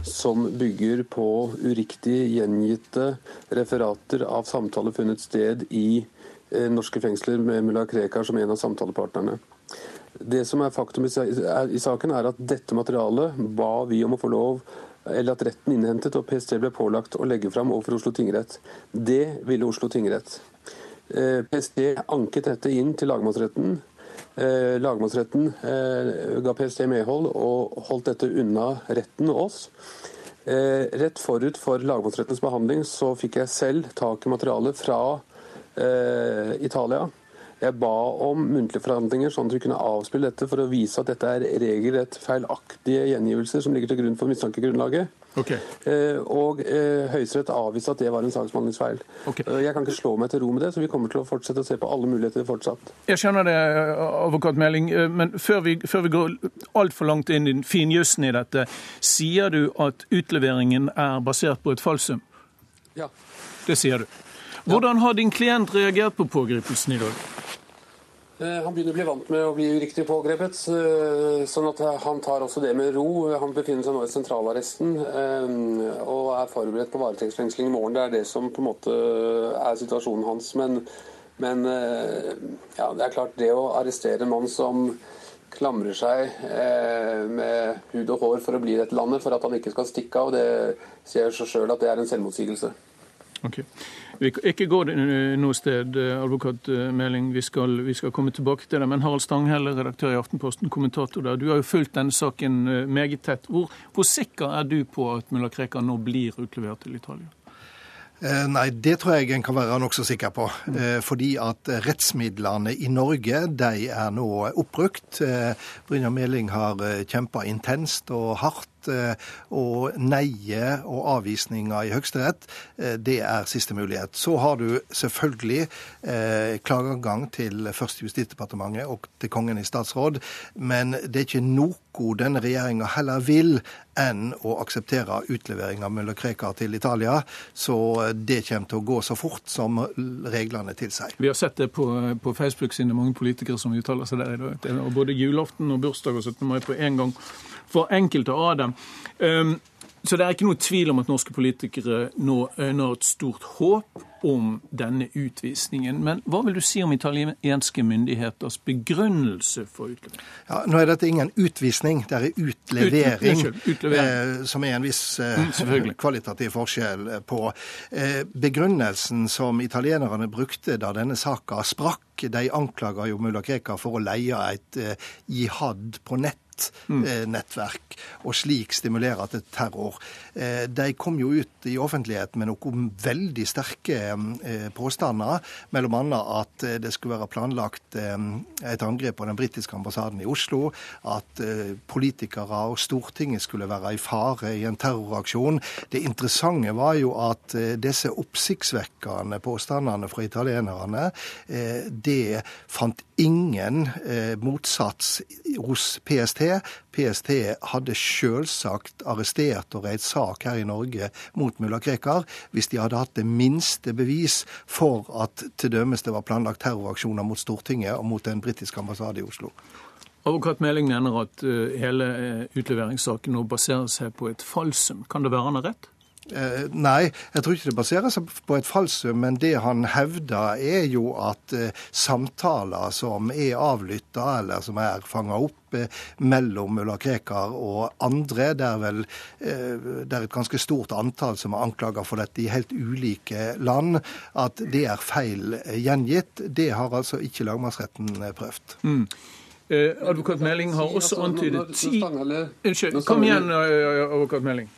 som bygger på uriktig gjengitte referater av samtaler funnet sted i eh, norske fengsler med mulla Krekar som en av samtalepartnerne. Det som er faktum i saken, er at dette materialet ba vi om å få lov eller at retten innhentet og PST ble pålagt å legge fram overfor Oslo tingrett. Det ville Oslo tingrett. Eh, PST anket dette inn til lagmannsretten. Eh, lagmannsretten ga PST medhold og holdt dette unna retten og oss. Rett forut for lagmannsrettens behandling så fikk jeg selv tak i materialet fra Italia jeg ba om muntlige forhandlinger, sånn at vi kunne avspille dette for å vise at dette er regelrett feilaktige gjengivelser som ligger til grunn for mistankegrunnlaget. Okay. Eh, og eh, Høyesterett avviste at det var en saksbehandlingsfeil. Okay. Eh, jeg kan ikke slå meg til ro med det, så vi kommer til å fortsette å se på alle muligheter fortsatt. Jeg skjønner det, advokat Meling, men før vi, før vi går altfor langt inn i finjussen i dette, sier du at utleveringen er basert på et falsum? Ja. Det sier du. Hvordan har din klient reagert på pågripelsen i dag? Eh, han begynner å bli vant med å bli uriktig pågrepet, eh, sånn at han tar også det med ro. Han befinner seg nå i sentralarresten eh, og er forberedt på varetektsfengsling i morgen. Det er det som på en måte er situasjonen hans. Men, men ja, det er klart, det å arrestere en mann som klamrer seg med hud og hår for å bli i dette landet, for at han ikke skal stikke av, det sier seg sjøl at det er en selvmotsigelse. Okay. Vi ikke gå noe sted, eh, advokat eh, Meling. Vi skal, vi skal, komme tilbake til det. Men Harald Stanghelle, redaktør i Aftenposten, kommentator der. Du har jo fulgt denne saken eh, meget tett. Hvor, hvor sikker er du på at mulla Krekar nå blir utlevert til Italia? Nei, det tror jeg en kan være nokså sikker på. Fordi at rettsmidlene i Norge de er nå oppbrukt. Brynjar Meling har kjempa intenst og hardt og neie og avvisninger i Høyesterett, eh, det er siste mulighet. Så har du selvfølgelig eh, klageadgang til først Justisdepartementet og til Kongen i statsråd, men det er ikke noe denne regjeringa heller vil enn å akseptere utlevering av mulla Krekar til Italia. Så det kommer til å gå så fort som reglene tilsier. Vi har sett det på, på Facebook sine mange politikere som uttaler seg der i dag. Både julaften og bursdag og 17. mai på en gang for enkelte av dem. Um, så det er ikke noe tvil om at norske politikere nå øyner et stort håp om denne utvisningen. Men hva vil du si om italienske myndigheters begrunnelse for utlevering? Ja, nå er dette ingen utvisning, det er utlevering. Ut, utlevering. Eh, som er en viss eh, mm, kvalitativ forskjell på. Eh, begrunnelsen som italienerne brukte da denne saka sprakk, de anklaga jo mulla Krekar for å leie et eh, jihad på nett nettverk, og slik stimulere til terror. Eh, de kom jo ut i offentlighet med noen veldig sterke eh, påstander, bl.a. at eh, det skulle være planlagt et angrep på den britiske ambassaden i Oslo, at politikere og Stortinget skulle være i fare i en terroraksjon. Det interessante var jo at disse oppsiktsvekkende påstandene fra italienerne, det fant ingen motsats hos PST. PST hadde selvsagt arrestert og reist sak her i Norge mot mulla Krekar hvis de hadde hatt det minste bevis for at til dømes det var planlagt terroraksjoner mot Stortinget og mot en britisk ambassade i Oslo. Advokat Meling mener at eh, hele eh, utleveringssaken nå baserer seg på et falsum. Kan det være han har rett? Eh, nei, jeg tror ikke det baserer seg på et falsum, men det han hevder er jo at eh, samtaler som er avlytta eller som er fanga opp eh, mellom mulla Krekar og andre, det er vel det er et ganske stort antall som er anklaga for dette i helt ulike land, at det er feil gjengitt. Det har altså ikke lagmannsretten prøvd. Mm. Eh, advokat Meling har også antydet ti Unnskyld, kom igjen, advokat Meling.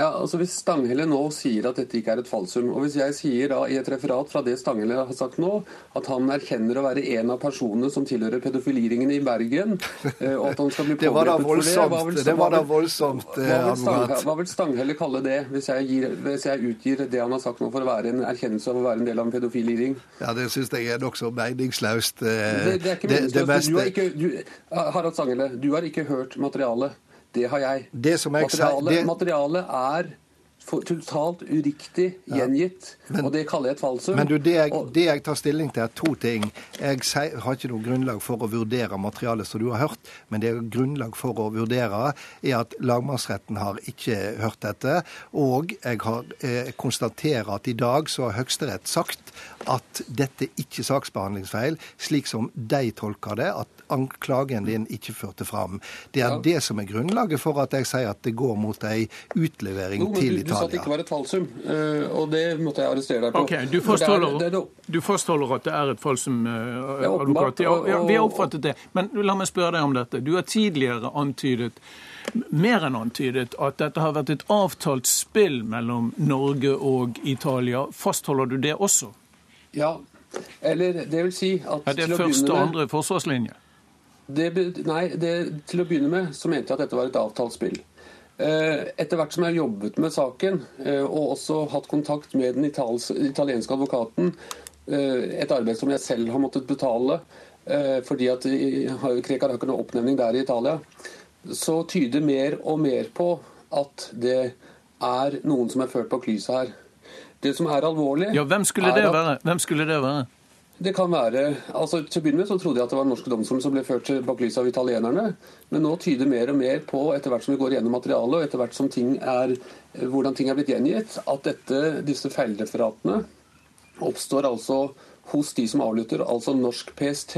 Ja, altså Hvis Stanghelle nå sier at dette ikke er et falsum, og hvis jeg sier da i et referat fra det Stanghelle har sagt nå, at han erkjenner å være en av personene som tilhører pedofiliringen i Bergen, eh, og at han skal bli pågrepet for det hva vil, Det var da voldsomt, hva vil, Stanghelle, hva vil Stanghelle kalle det, hvis jeg, gir, hvis jeg, utgir det han har sagt nå for å være en erkjennelse av å være en del av en pedofiliring? Ja, Det syns jeg er nokså meningsløst. Det, det, er ikke meningsløst. Harald Stanghelle, du har ikke hørt materialet. Det har jeg. Det jeg materialet, det... materialet er totalt uriktig gjengitt, ja, men, og det kaller jeg et falsum. Men du, det jeg, det jeg, tar stilling til, er to ting. Jeg har ikke noe grunnlag for å vurdere materialet som du har hørt, men det er grunnlag for å vurdere er at lagmannsretten har ikke hørt dette. Og jeg har eh, konstaterer at i dag så har Høyesterett sagt at dette ikke er saksbehandlingsfeil, slik som de tolker det. at anklagen din ikke førte fram. Det er ja. det som er grunnlaget for at jeg sier at det går mot ei utlevering no, til du, Italia. Du sa at det ikke var et falsum, eh, og det måtte jeg arrestere deg på. Ok, Du fastholder, det er, det er, du fastholder at det er et falsum, uh, advokat? Ja, ja, vi har oppfattet det. Men la meg spørre deg om dette. Du har tidligere antydet mer enn antydet at dette har vært et avtalt spill mellom Norge og Italia. Fastholder du det også? Ja, eller det vil si at Er det første og andre forsvarslinje? Det, nei, det, til å begynne med så mente jeg at dette var et avtalt spill. Eh, etter hvert som jeg har jobbet med saken, eh, og også hatt kontakt med den italienske advokaten, eh, et arbeid som jeg selv har måttet betale fordi at Krekar har ikke noe oppnevning der i Italia, så tyder mer og mer på at det er noen som er ført bak lyset her. Det som er alvorlig Ja, Hvem skulle det være? Hvem skulle det være? Det kan være, altså Til å begynne med så trodde jeg at det var den norske domstolen som ble ført bak lyset av italienerne. Men nå tyder mer og mer på, etter hvert som vi går gjennom materialet, og etter hvert som ting er, hvordan ting er blitt gjengitt, at dette, disse feilreferatene oppstår altså hos de som avlytter, altså norsk PST.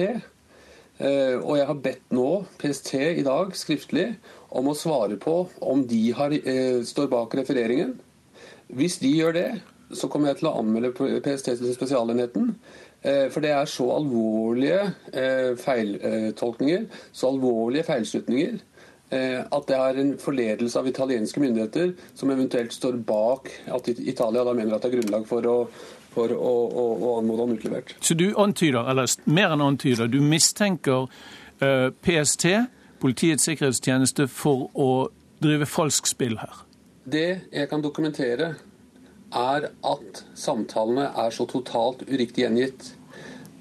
Eh, og jeg har bedt nå PST i dag skriftlig om å svare på om de har, eh, står bak refereringen. Hvis de gjør det, så kommer jeg til å anmelde PST til Spesialenheten. Eh, for det er så alvorlige eh, feiltolkninger, så alvorlige feilslutninger, eh, at det er en forledelse av italienske myndigheter som eventuelt står bak at Italia da mener at det er grunnlag for å, for å, å, å anmode om utlevert. Så du antyder, eller mer enn antyder, du mistenker PST, Politiets sikkerhetstjeneste, for å drive falsk spill her? Det jeg kan dokumentere, er at samtalene er så totalt uriktig gjengitt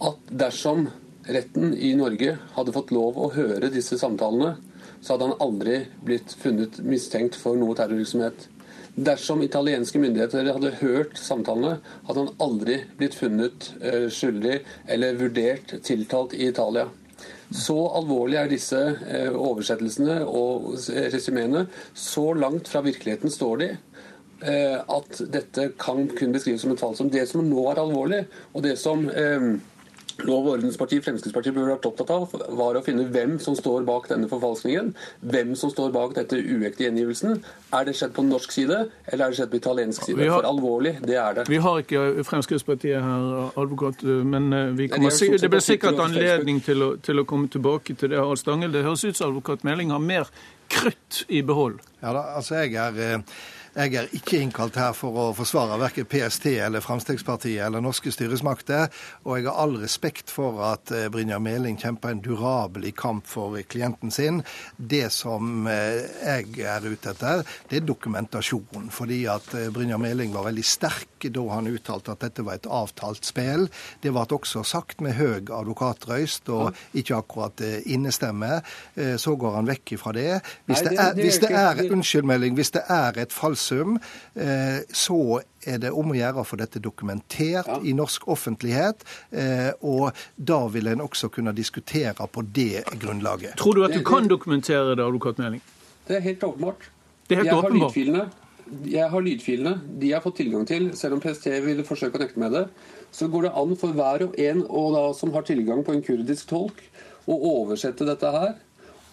at dersom retten i Norge hadde fått lov å høre disse samtalene, så hadde han aldri blitt funnet mistenkt for noe terrorvirksomhet. Dersom italienske myndigheter hadde hørt samtalene, hadde han aldri blitt funnet eh, skyldig eller vurdert tiltalt i Italia. Så alvorlig er disse eh, oversettelsene og resumeene. Så langt fra virkeligheten står de. Eh, at dette kan kun beskrives som et fall. Som det som nå er alvorlig, og det som eh, Lov- og ordenspartiet Fremskrittspartiet burde vært opptatt av, var å finne hvem som står bak denne forfalskningen. Hvem som står bak dette uekte gjengivelsen. Er det skjedd på norsk side, eller er det skjedd på italiensk side? Har, For alvorlig, det er det. Vi har ikke Fremskrittspartiet her, advokat, men eh, kommer, det, det blir sikkert anledning til å, til å, komme tilbake til det. Harald Stangel, det høres ut som advokat Meling har mer krutt i behold. Ja da, altså jeg er... Jeg er ikke innkalt her for å forsvare verken PST eller Fremskrittspartiet eller norske styresmakter, og jeg har all respekt for at eh, Brynjar Meling kjemper en durabelig kamp for klienten sin. Det som eh, jeg er ute etter, det er dokumentasjon. Fordi at eh, Brynjar Meling var veldig sterk da han uttalte at dette var et avtalt spill. Det ble også sagt med høy advokatrøyst og ikke akkurat innestemme. Så går han vekk fra det. Hvis det er, hvis det er unnskyld, Meling, hvis det er et falskt sum, eh, så er det om å gjøre å få dette dokumentert ja. i norsk offentlighet. Eh, og da vil en også kunne diskutere på det grunnlaget. Tror du at du kan dokumentere det, advokat Meling? Det er helt åpenbart. Det er helt jeg åpenbart. Har lydfilene. Jeg har lydfilene. De har fått tilgang til, selv om PST ville forsøke å nekte med det. Så går det an for hver og en og da, som har tilgang på en kurdisk tolk, å oversette dette her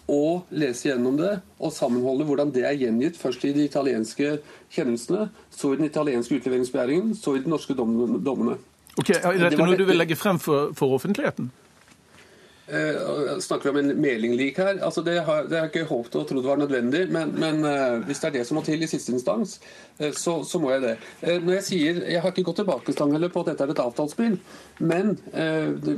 og lese gjennom det og sammenholde hvordan det er gjengitt først i de italienske kjennelsene, så i den italienske utleveringsbegjæringen, så i de norske dommene. Ok, Er dette det noe du vil legge frem for, for offentligheten? Uh, snakker vi om en melinglik her? Altså det, har, det har jeg ikke håpet og trodd var nødvendig, men, men uh, hvis det er det som må til i siste instans, uh, så, så, må jeg det. når Jeg sier, jeg har ikke gått tilbake på at dette er et avtalespill, men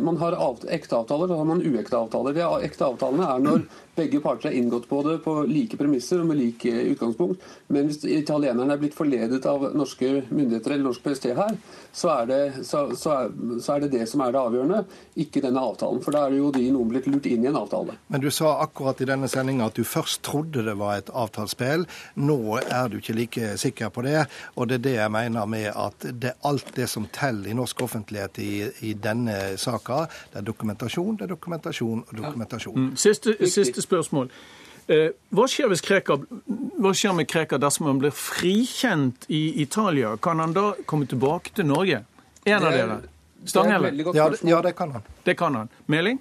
man har av, ekte avtaler og så har man uekte avtaler. De ekte avtalene er når begge parter har inngått på det på like premisser og med lik utgangspunkt. Men hvis italienerne er blitt forledet av norske myndigheter eller norsk PST her, så er, det, så, så, er, så er det det som er det avgjørende, ikke denne avtalen. For da er det jo de noen blitt lurt inn i en avtale. Men du sa akkurat i denne sendinga at du først trodde det var et avtalespill. Nå er du ikke like sikker på det. Og det er det jeg mener med at det er alt det som teller i norsk offentlighet i, i denne saka, det er dokumentasjon, det er dokumentasjon og dokumentasjon. Ja. Mm. Siste, siste spørsmål. Eh, hva skjer, Krekar, hva skjer, med Krekar dersom han blir frikjent i Italia? Kan han da komme tilbake til Norge? En av dere? Stanghelle? Ja, ja, det kan han. Det kan han. Meling?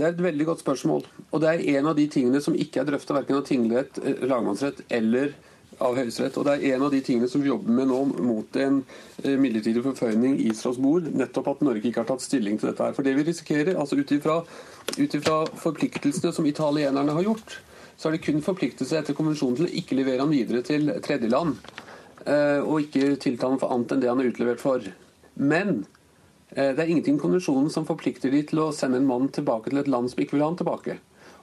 Det er et veldig godt spørsmål. Og det er en av de tingene som ikke er drøfta verken av tingrett, eh, lagmannsrett eller av Høyesterett. Og det er en av de tingene som vi jobber med nå mot en eh, midlertidig forføyning i Strasbourg. Nettopp at Norge ikke har tatt stilling til dette her. For det vi risikerer, altså ut ifra forpliktelsene som italienerne har gjort, så er det kun forpliktelse etter konvensjonen til å ikke levere han videre til tredjeland. Eh, og ikke tilta han for annet enn det han er utlevert for. Men det er ingenting i konvensjonen som forplikter de til å sende en mann tilbake til et land som ikke vil ha han tilbake.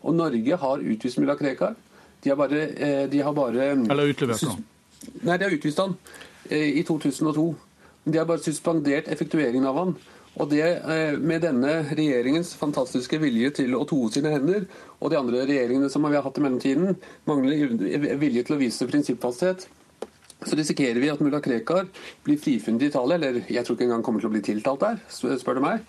Og Norge har utvist mulla Krekar. De har bare, eh, de har bare mm, Eller utlevert han? Nei, de har utvist han eh, i 2002. De har bare suspendert effektueringen av han. Og det eh, med denne regjeringens fantastiske vilje til å toe sine hender, og de andre regjeringene som vi har hatt i mellomtiden, mangler vilje til å vise prinsippfasthet, så risikerer vi at mulla Krekar blir frifunnet i Italia, eller jeg tror ikke engang kommer til å bli tiltalt der, spør du meg.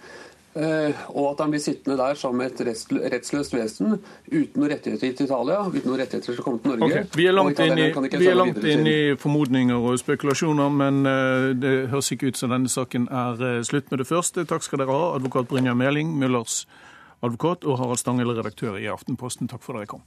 Eh, og at han blir sittende der som et rettsløst vesen uten noen rettigheter til Italia, uten noen rettigheter til å komme til Norge. Okay. Vi er langt inn, i, vi er langt inn i formodninger og spekulasjoner, men eh, det høres ikke ut som denne saken er eh, slutt med det første. Takk skal dere ha, advokat Brynjar Meling, Møllers advokat, og Harald Stangel, redaktør i Aftenposten. Takk for at dere kom.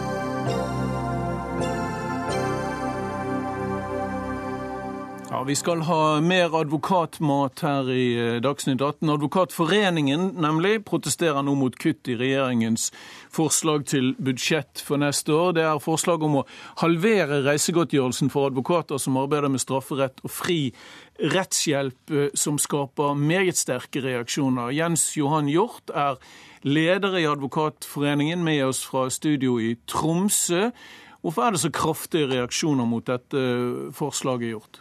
Vi skal ha mer advokatmat her i eh, Dagsnytt 18. Advokatforeningen nemlig protesterer nå mot kutt i regjeringens forslag til budsjett for neste år. Det er forslag om å halvere reisegodtgjørelsen for advokater som arbeider med strafferett og fri rettshjelp, eh, som skaper meget sterke reaksjoner. Jens Johan Hjort er leder i Advokatforeningen, med oss fra studio i Tromsø. Hvorfor er det så kraftige reaksjoner mot dette eh, forslaget, Hjort?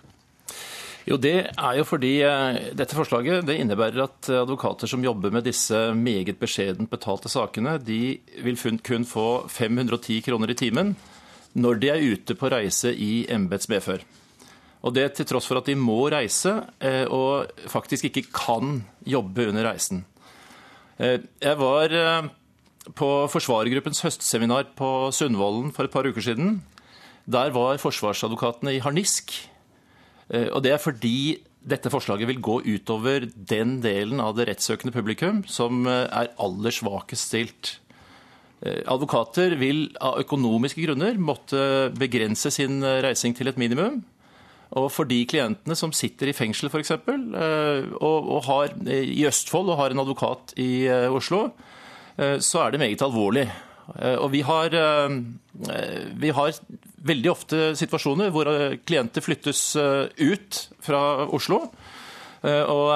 Jo, Det er jo fordi eh, dette forslaget det innebærer at advokater som jobber med disse meget beskjedent betalte sakene, de vil kun få 510 kroner i timen når de er ute på reise i embets medfør. Og det til tross for at de må reise eh, og faktisk ikke kan jobbe under reisen. Eh, jeg var på Forsvarergruppens høstseminar på Sundvolden for et par uker siden. Der var forsvarsadvokatene i harnisk og Det er fordi dette forslaget vil gå utover den delen av det rettssøkende publikum som eh, er aller svakest stilt. Eh, advokater vil av økonomiske grunner måtte begrense sin reising til et minimum. Og for de klientene som sitter i fengsel f.eks., og, og har, i Østfold og har en advokat i Oslo, så er det meget alvorlig. Og vi har, vi har veldig ofte situasjoner hvor eh, klienter flyttes eh, ut fra Oslo. Eh, og,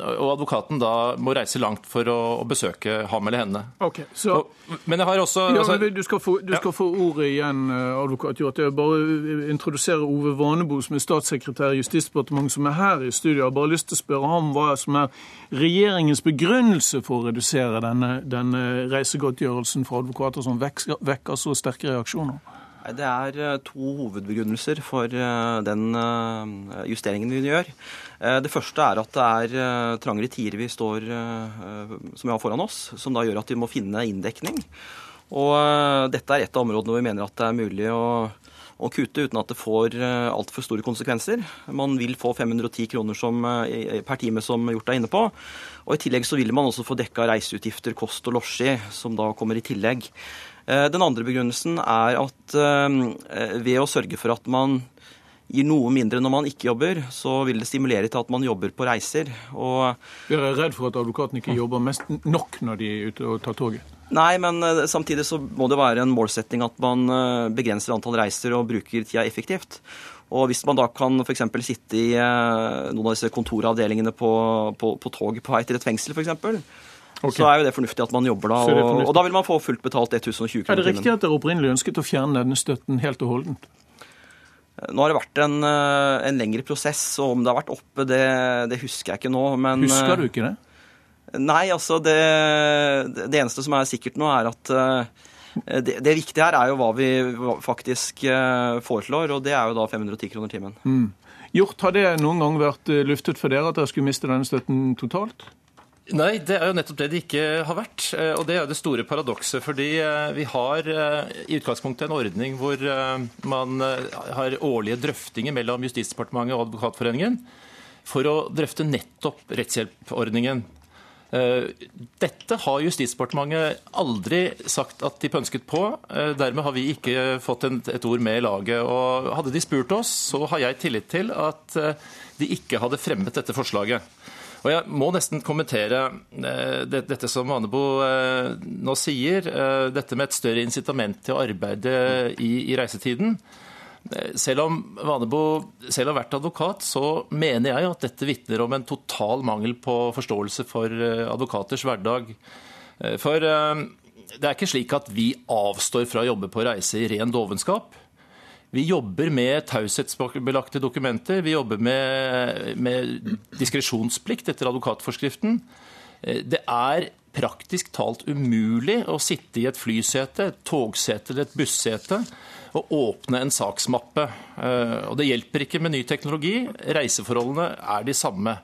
og, advokaten da må reise langt for å, å besøke ham eller henne. Okay, så... Og, men jeg har også... Ja, men du, skal få, du skal få, ordet igjen, advokat Hjort. Jeg vil bare introdusere Ove Vanebo, som er statssekretær i Justisdepartementet, som er her i studio. Jeg har bare lyst til å spørre ham hva som er regjeringens begrunnelse for å redusere denne, denne reisegodtgjørelsen for advokater som vekker, vekker så sterke reaksjoner. Det er eh, to hovedbegrunnelser for eh, den eh, justeringen vi gjør. Det første er at det er trangere tider vi står, som vi har foran oss, som da gjør at vi må finne inndekning. Og dette er et av områdene hvor vi mener at det er mulig å, å kutte uten at det får altfor store konsekvenser. Man vil få 510 kroner som, per time, som Hjort er inne på. Og I tillegg så vil man også få dekka reiseutgifter, kost og losji, som da kommer i tillegg. Eh, den andre begrunnelsen er at eh, ved å sørge for at man gir noe mindre når man ikke jobber, så vil det stimulere til at man jobber på reiser. Og Dere er redd for at advokaten ikke jobber mest nok når de er ute og tar toget? Nei, men eh, samtidig så må det være en målsetting at man begrenser antall reiser og bruker tida effektivt. Og hvis man da kan f.eks. sitte i noen av disse kontoravdelingene på, på, på tog på vei til et fengsel, f.eks., Okay. Så er jo det fornuftig at man jobber da, og, og da vil man få fullt betalt 1020 kroner. Er det riktig at dere opprinnelig ønsket å fjerne denne støtten helt og holdent? Nå har det vært en, eh, en, lengre prosess, og om det har vært oppe, det, det husker jeg ikke nå. Men, husker du ikke det? Eh, nei, altså det, det eneste som er sikkert nå, er at eh, det, det, viktige her er jo hva vi faktisk foreslår, og det er jo da 510 kroner timen. Mm. Gjort, Har det noen gang vært luftet for dere at dere skulle miste denne støtten totalt? Nei, det er jo nettopp det det ikke har vært. Eh, og det er jo det store paradokset. Fordi eh, vi har eh, i utgangspunktet en ordning hvor man har årlige drøftinger mellom Justisdepartementet og Advokatforeningen for å drøfte nettopp rettshjelpordningen. Dette har Justisdepartementet aldri sagt at de pønsket på. Dermed har vi ikke fått et ord med i laget. Og hadde de spurt oss, så har jeg tillit til at de ikke hadde fremmet dette forslaget. Og Jeg må nesten kommentere eh, dette som Vanebo eh, nå sier, eh, dette med et større incitament til å arbeide i, i reisetiden. Selv om Vanebo selv har vært advokat, så mener jeg at dette vitner om en total mangel på forståelse for advokaters hverdag. For det er ikke slik at vi avstår fra å jobbe på reise i ren dovenskap. Vi jobber med taushetsbelagte dokumenter. Vi jobber med, med diskresjonsplikt etter advokatforskriften. Eh, det er praktisk talt umulig å sitte i et flysete, et togsete eller et bussete og åpne en saksmappe. Eh, og det hjelper ikke med ny teknologi. Reiseforholdene er de samme.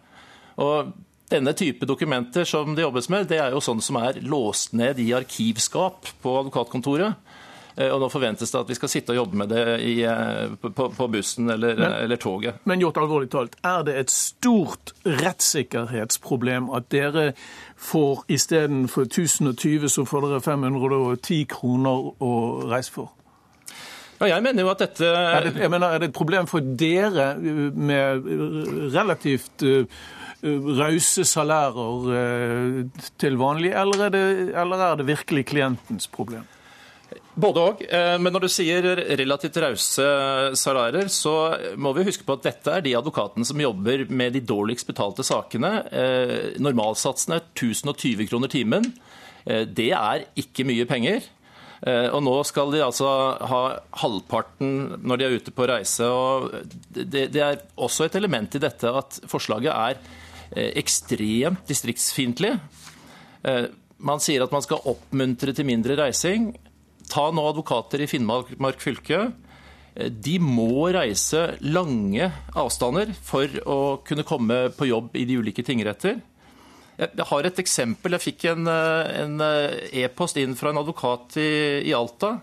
Og denne type dokumenter som det jobbes med, det er jo sånn som er låst ned i arkivskap på advokatkontoret. Eh, og nå forventes det at vi skal sitte og jobbe med det i, eh, på, på, bussen eller, men, eller, toget. Men gjort alvorlig talt, er det et stort rettssikkerhetsproblem at dere får istedenfor 1020, så får dere 510 kroner å reise for? Ja, jeg mener jo at dette er det, jeg mener, er det et problem for dere eh, med relativt rause salærer til vanlig, eller er, det, eller er det virkelig klientens problem? Både òg. Eh, men når du sier relativt rause salærer, så må vi huske på at dette er de advokatene som jobber med de dårligst betalte sakene. Eh, normalsatsen er 1020 kroner timen. Eh, det er ikke mye penger. Og nå skal de altså ha halvparten når de er ute på reise. og det er også et element i dette at forslaget er ekstremt distriktsfiendtlig. Man sier at man skal oppmuntre til mindre reising. Ta nå advokater i Finnmark fylke. Eh, de må reise lange avstander for å kunne komme på jobb i de ulike tingretter. Jeg har et eksempel. Jeg fikk en eh, e-post e inn fra en advokat i, i, Alta.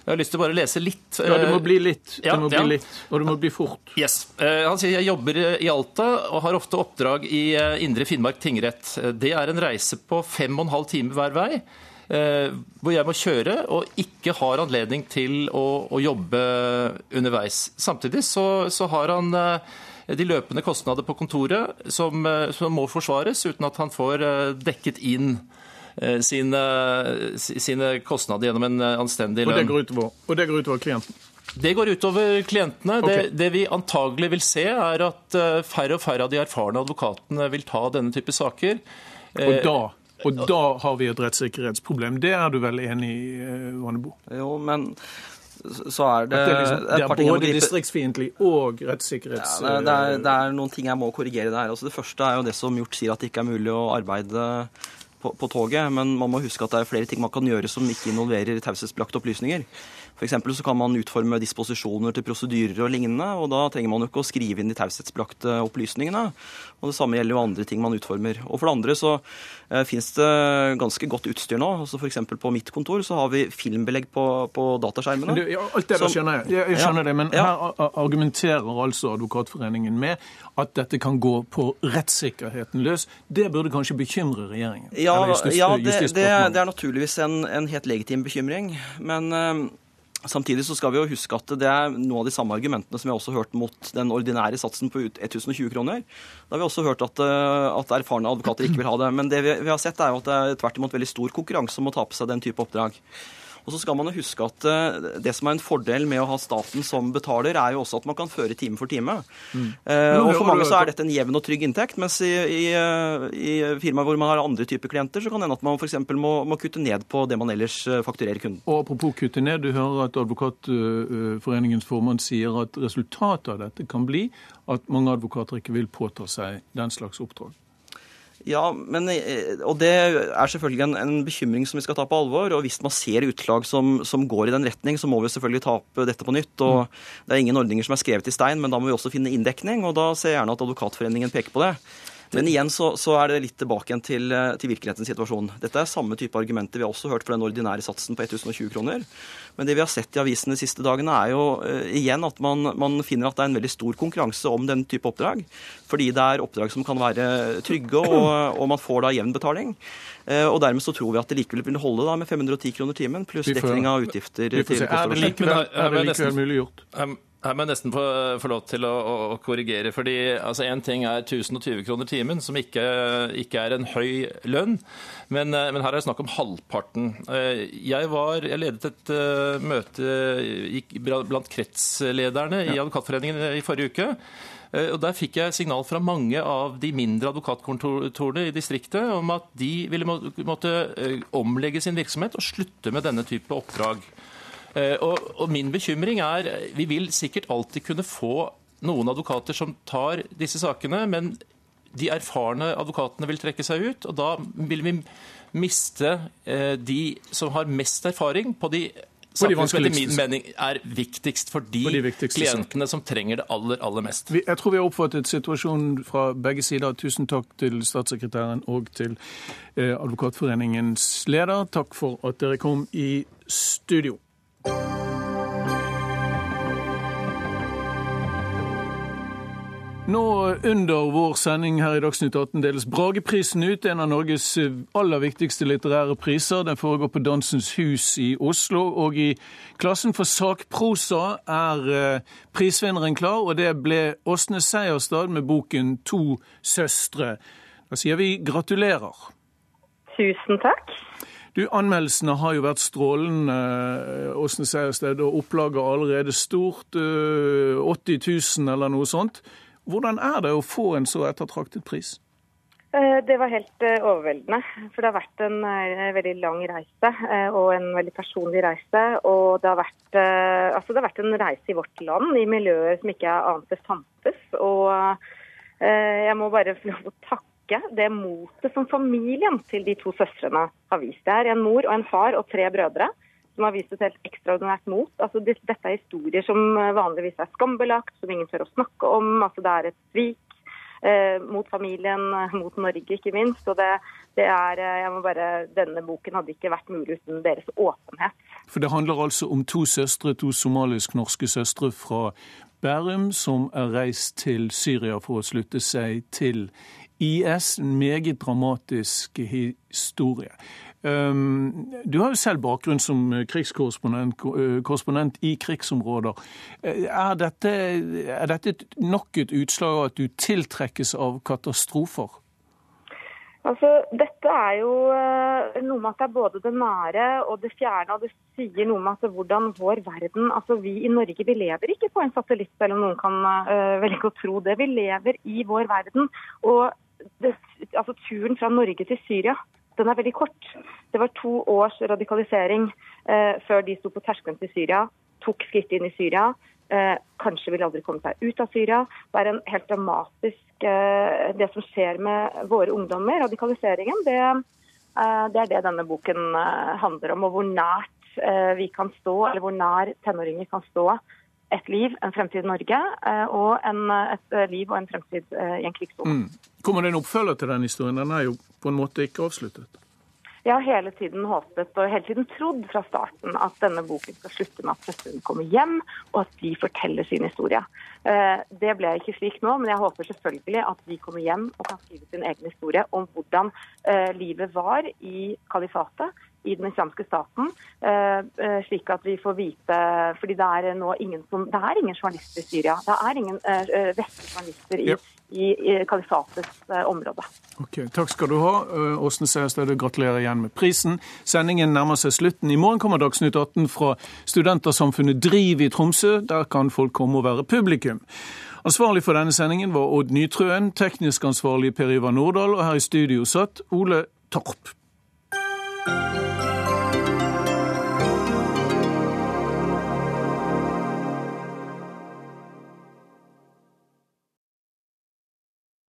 Jeg har lyst til å bare lese litt. Ja, det må bli litt. Det må ja. bli litt, Og det må bli fort. Yes. Eh, han sier jeg jobber i Alta og har ofte oppdrag i Indre Finnmark tingrett. Det er en reise på fem og en halv time hver vei. Eh, hvor jeg må kjøre og ikke har anledning til å, å jobbe underveis. Samtidig så, så har han eh, de løpende kostnader på kontoret som, eh, som, må forsvares, uten at han får dekket inn sine, sine kostnader gjennom en anstendig lønn. Og det går utover, og det går utover klienten? Det går utover klientene. Okay. Det, det, vi antagelig vil se, er at færre og færre av de erfarne advokatene vil ta denne type saker. Og da og da har vi et rettssikkerhetsproblem. Det er du vel enig i, eh, Vannebo? Jo, men så er det Det er, liksom, det er både distriktsfiendtlig og rettssikkerhets... Ja, det, er, det, er, noen ting jeg må korrigere der. Altså, det første er jo det som Hjort sier, at det ikke er mulig å arbeide på, på, toget. Men man må huske at det er flere ting man kan gjøre som ikke involverer taushetsbelagte opplysninger. F.eks. så kan man utforme disposisjoner til prosedyrer og lignende, og da trenger man jo ikke å skrive inn de taushetsbelagte opplysningene. Og Det samme gjelder jo andre ting man utformer. Og For det andre så eh, finnes det ganske godt utstyr nå. altså F.eks. på mitt kontor så har vi filmbelegg på, på dataskjermene. Du, ja, alt det som, skjønner jeg. Jeg, jeg skjønner ja, det, Men ja. her argumenterer altså Advokatforeningen med at dette kan gå på rettssikkerheten løs. Det burde kanskje bekymre regjeringen? Ja, ja det, det, det, er naturligvis en, en helt legitim bekymring. Men eh, Samtidig så skal vi jo huske at det er noen av de samme argumentene som vi har også hørt mot den ordinære satsen på 1020 kroner. Da har vi også hørt at, eh, at erfarne advokater ikke vil ha det. Men det vi, vi har sett er jo at det er tvert imot veldig stor konkurranse om å ta på seg den type oppdrag. Og så skal man jo huske at eh, Det som er en fordel med å ha staten som betaler, er jo også at man kan føre time for time. Mm. Eh, og For mange så er dette en jevn og trygg inntekt, mens i, i, eh, i firmaer hvor man har andre typer klienter, så kan det hende at man f.eks. Må, må kutte ned på det man ellers fakturerer kunden. Og Apropos kutte ned, du hører at Advokatforeningens formann sier at resultatet av dette kan bli at mange advokater ikke vil påta seg den slags oppdrag. Ja, men, eh, og det er selvfølgelig en, en, bekymring som vi skal ta på alvor. og Hvis man ser utslag som, som, går i den retning, så må vi selvfølgelig ta opp dette på nytt. og mm. Det er ingen ordninger som er skrevet i stein, men da må vi også finne inndekning. og Da ser jeg gjerne at Advokatforeningen peker på det. Men igjen så, så er det litt tilbake igjen til, eh, til, virkelighetens situasjon. Dette er samme type argumenter vi har også hørt for den ordinære satsen på 1020 kroner. Men det vi har sett i avisene de siste dagene, er jo uh, igjen at man, man, finner at det er en veldig stor konkurranse om den type oppdrag. Fordi det er oppdrag som kan være trygge, og, og man får da jevn betaling. Uh, og dermed så tror vi at det likevel vil holde da med 510 kroner timen pluss dekning av utgifter. til Er det likevel, er det likevel mulig gjort? Her må jeg nesten få, få lov til å, å, korrigere. fordi altså, En ting er 1020 kroner timen, som ikke, ikke er en høy lønn. Men, eh, men, her er det snakk om halvparten. Eh, jeg, var, jeg ledet et uh, møte blant kretslederne i Advokatforeningen i forrige uke. Og Der fikk jeg signal fra mange av de mindre advokatkontorene i distriktet om at de ville måtte omlegge sin virksomhet og slutte med denne type oppdrag. Eh, og, og min bekymring er Vi vil sikkert alltid kunne få noen advokater som tar disse sakene, men de erfarne advokatene vil trekke seg ut. Og da vil vi miste eh, de som har mest erfaring på de sakene som etter min mening er viktigst for de, de klientene som trenger det aller, aller mest. Jeg tror vi har oppfattet situasjonen fra begge sider. Tusen takk til statssekretæren og til eh, Advokatforeningens leder. Takk for at dere kom i studio. Nå under vår sending her i Dagsnytt 18 deles Brageprisen ut, en av Norges aller viktigste litterære priser. Den foregår på Dansens Hus i Oslo. Og i klassen for sakprosa er eh, prisvinneren klar, og det ble Åsne Seierstad med boken 'To søstre'. Da sier vi gratulerer. Tusen takk. Du, Anmeldelsene har jo vært strålende, Åsne Seiersted, og opplaget allerede stort. 80 eh, 000 eller noe sånt. Hvordan er det å få en så ettertraktet pris? Eh, det var helt eh, overveldende. For det har vært en veldig lang reise og en veldig personlig reise. Og det har vært, altså det har vært en reise i vårt land, i miljøer som ikke jeg ante fantes. Og jeg må bare få lov å takke ikke det motet som familien til de to søstrene har vist. Det er en mor og en far og tre brødre som har vist et helt ekstraordinært mot. Altså, dette er historier som vanligvis er skambelagt, som ingen tør å snakke om. Altså, det er et svik eh, mot familien, mot Norge ikke minst. Og det, det er, eh, jeg må bare, Denne boken hadde ikke vært mulig uten deres åpenhet. For Det handler altså om to søstre, to somalisk-norske søstre fra Bærum, som er reist til Syria for å slutte seg til IS, en meget dramatisk historie. Du har jo selv bakgrunn som krigskorrespondent i krigsområder. Er dette, er dette nok et utslag av at du tiltrekkes av katastrofer? Altså, dette er jo eh, noe med at det er både det nære og det fjerne. Og det sier noe med at hvordan vår verden Altså, vi i Norge vi lever ikke på en satellitt, selv om noen kan uh, velge å tro det. Vi lever i vår verden. Og det, altså turen fra Norge til Syria den er veldig kort. Det var to års radikalisering eh, før de sto på terskelen til Syria, tok skritt inn i Syria. Eh, kanskje vil aldri komme seg ut av Syria. Det er en helt dramatisk eh, Det som skjer med våre ungdommer, radikaliseringen, det, eh, det er det denne boken eh, handler om. Og hvor nært eh, vi kan stå, eller hvor nær tenåringer kan stå et liv, en fremtid i Norge, og en, et liv og en fremtid i en krigssone. Mm. Kommer det en oppfølger til den historien? Den er jo på en måte ikke avsluttet. Jeg har hele tiden håpet og hele tiden trodd fra starten at denne boken skal slutte med at søstrene kommer hjem, og at de forteller sin historie. Eh, det ble ikke slik nå, men jeg håper selvfølgelig at de kommer hjem og kan skrive sin egen historie om hvordan eh, livet var i kalifatet, i den islamske staten, eh, slik at vi får vite fordi det er nå ingen som, det er ingen journalister i Syria. Det er ingen vestlige journalister i, i, i kalifatets område. Ok, Takk skal du ha, Åsne Seierstøde, Gratulerer igjen med prisen. Sendingen nærmer seg slutten. I morgen kommer Dagsnytt 18 fra Studentersamfunnet Driv i Tromsø. Der kan folk komme og være publikum publikum. Ansvarlig for denne sendingen var Odd Nytrøen, teknisk ansvarlig Per Ivar Nordahl, og her i studio satt Ole Torp.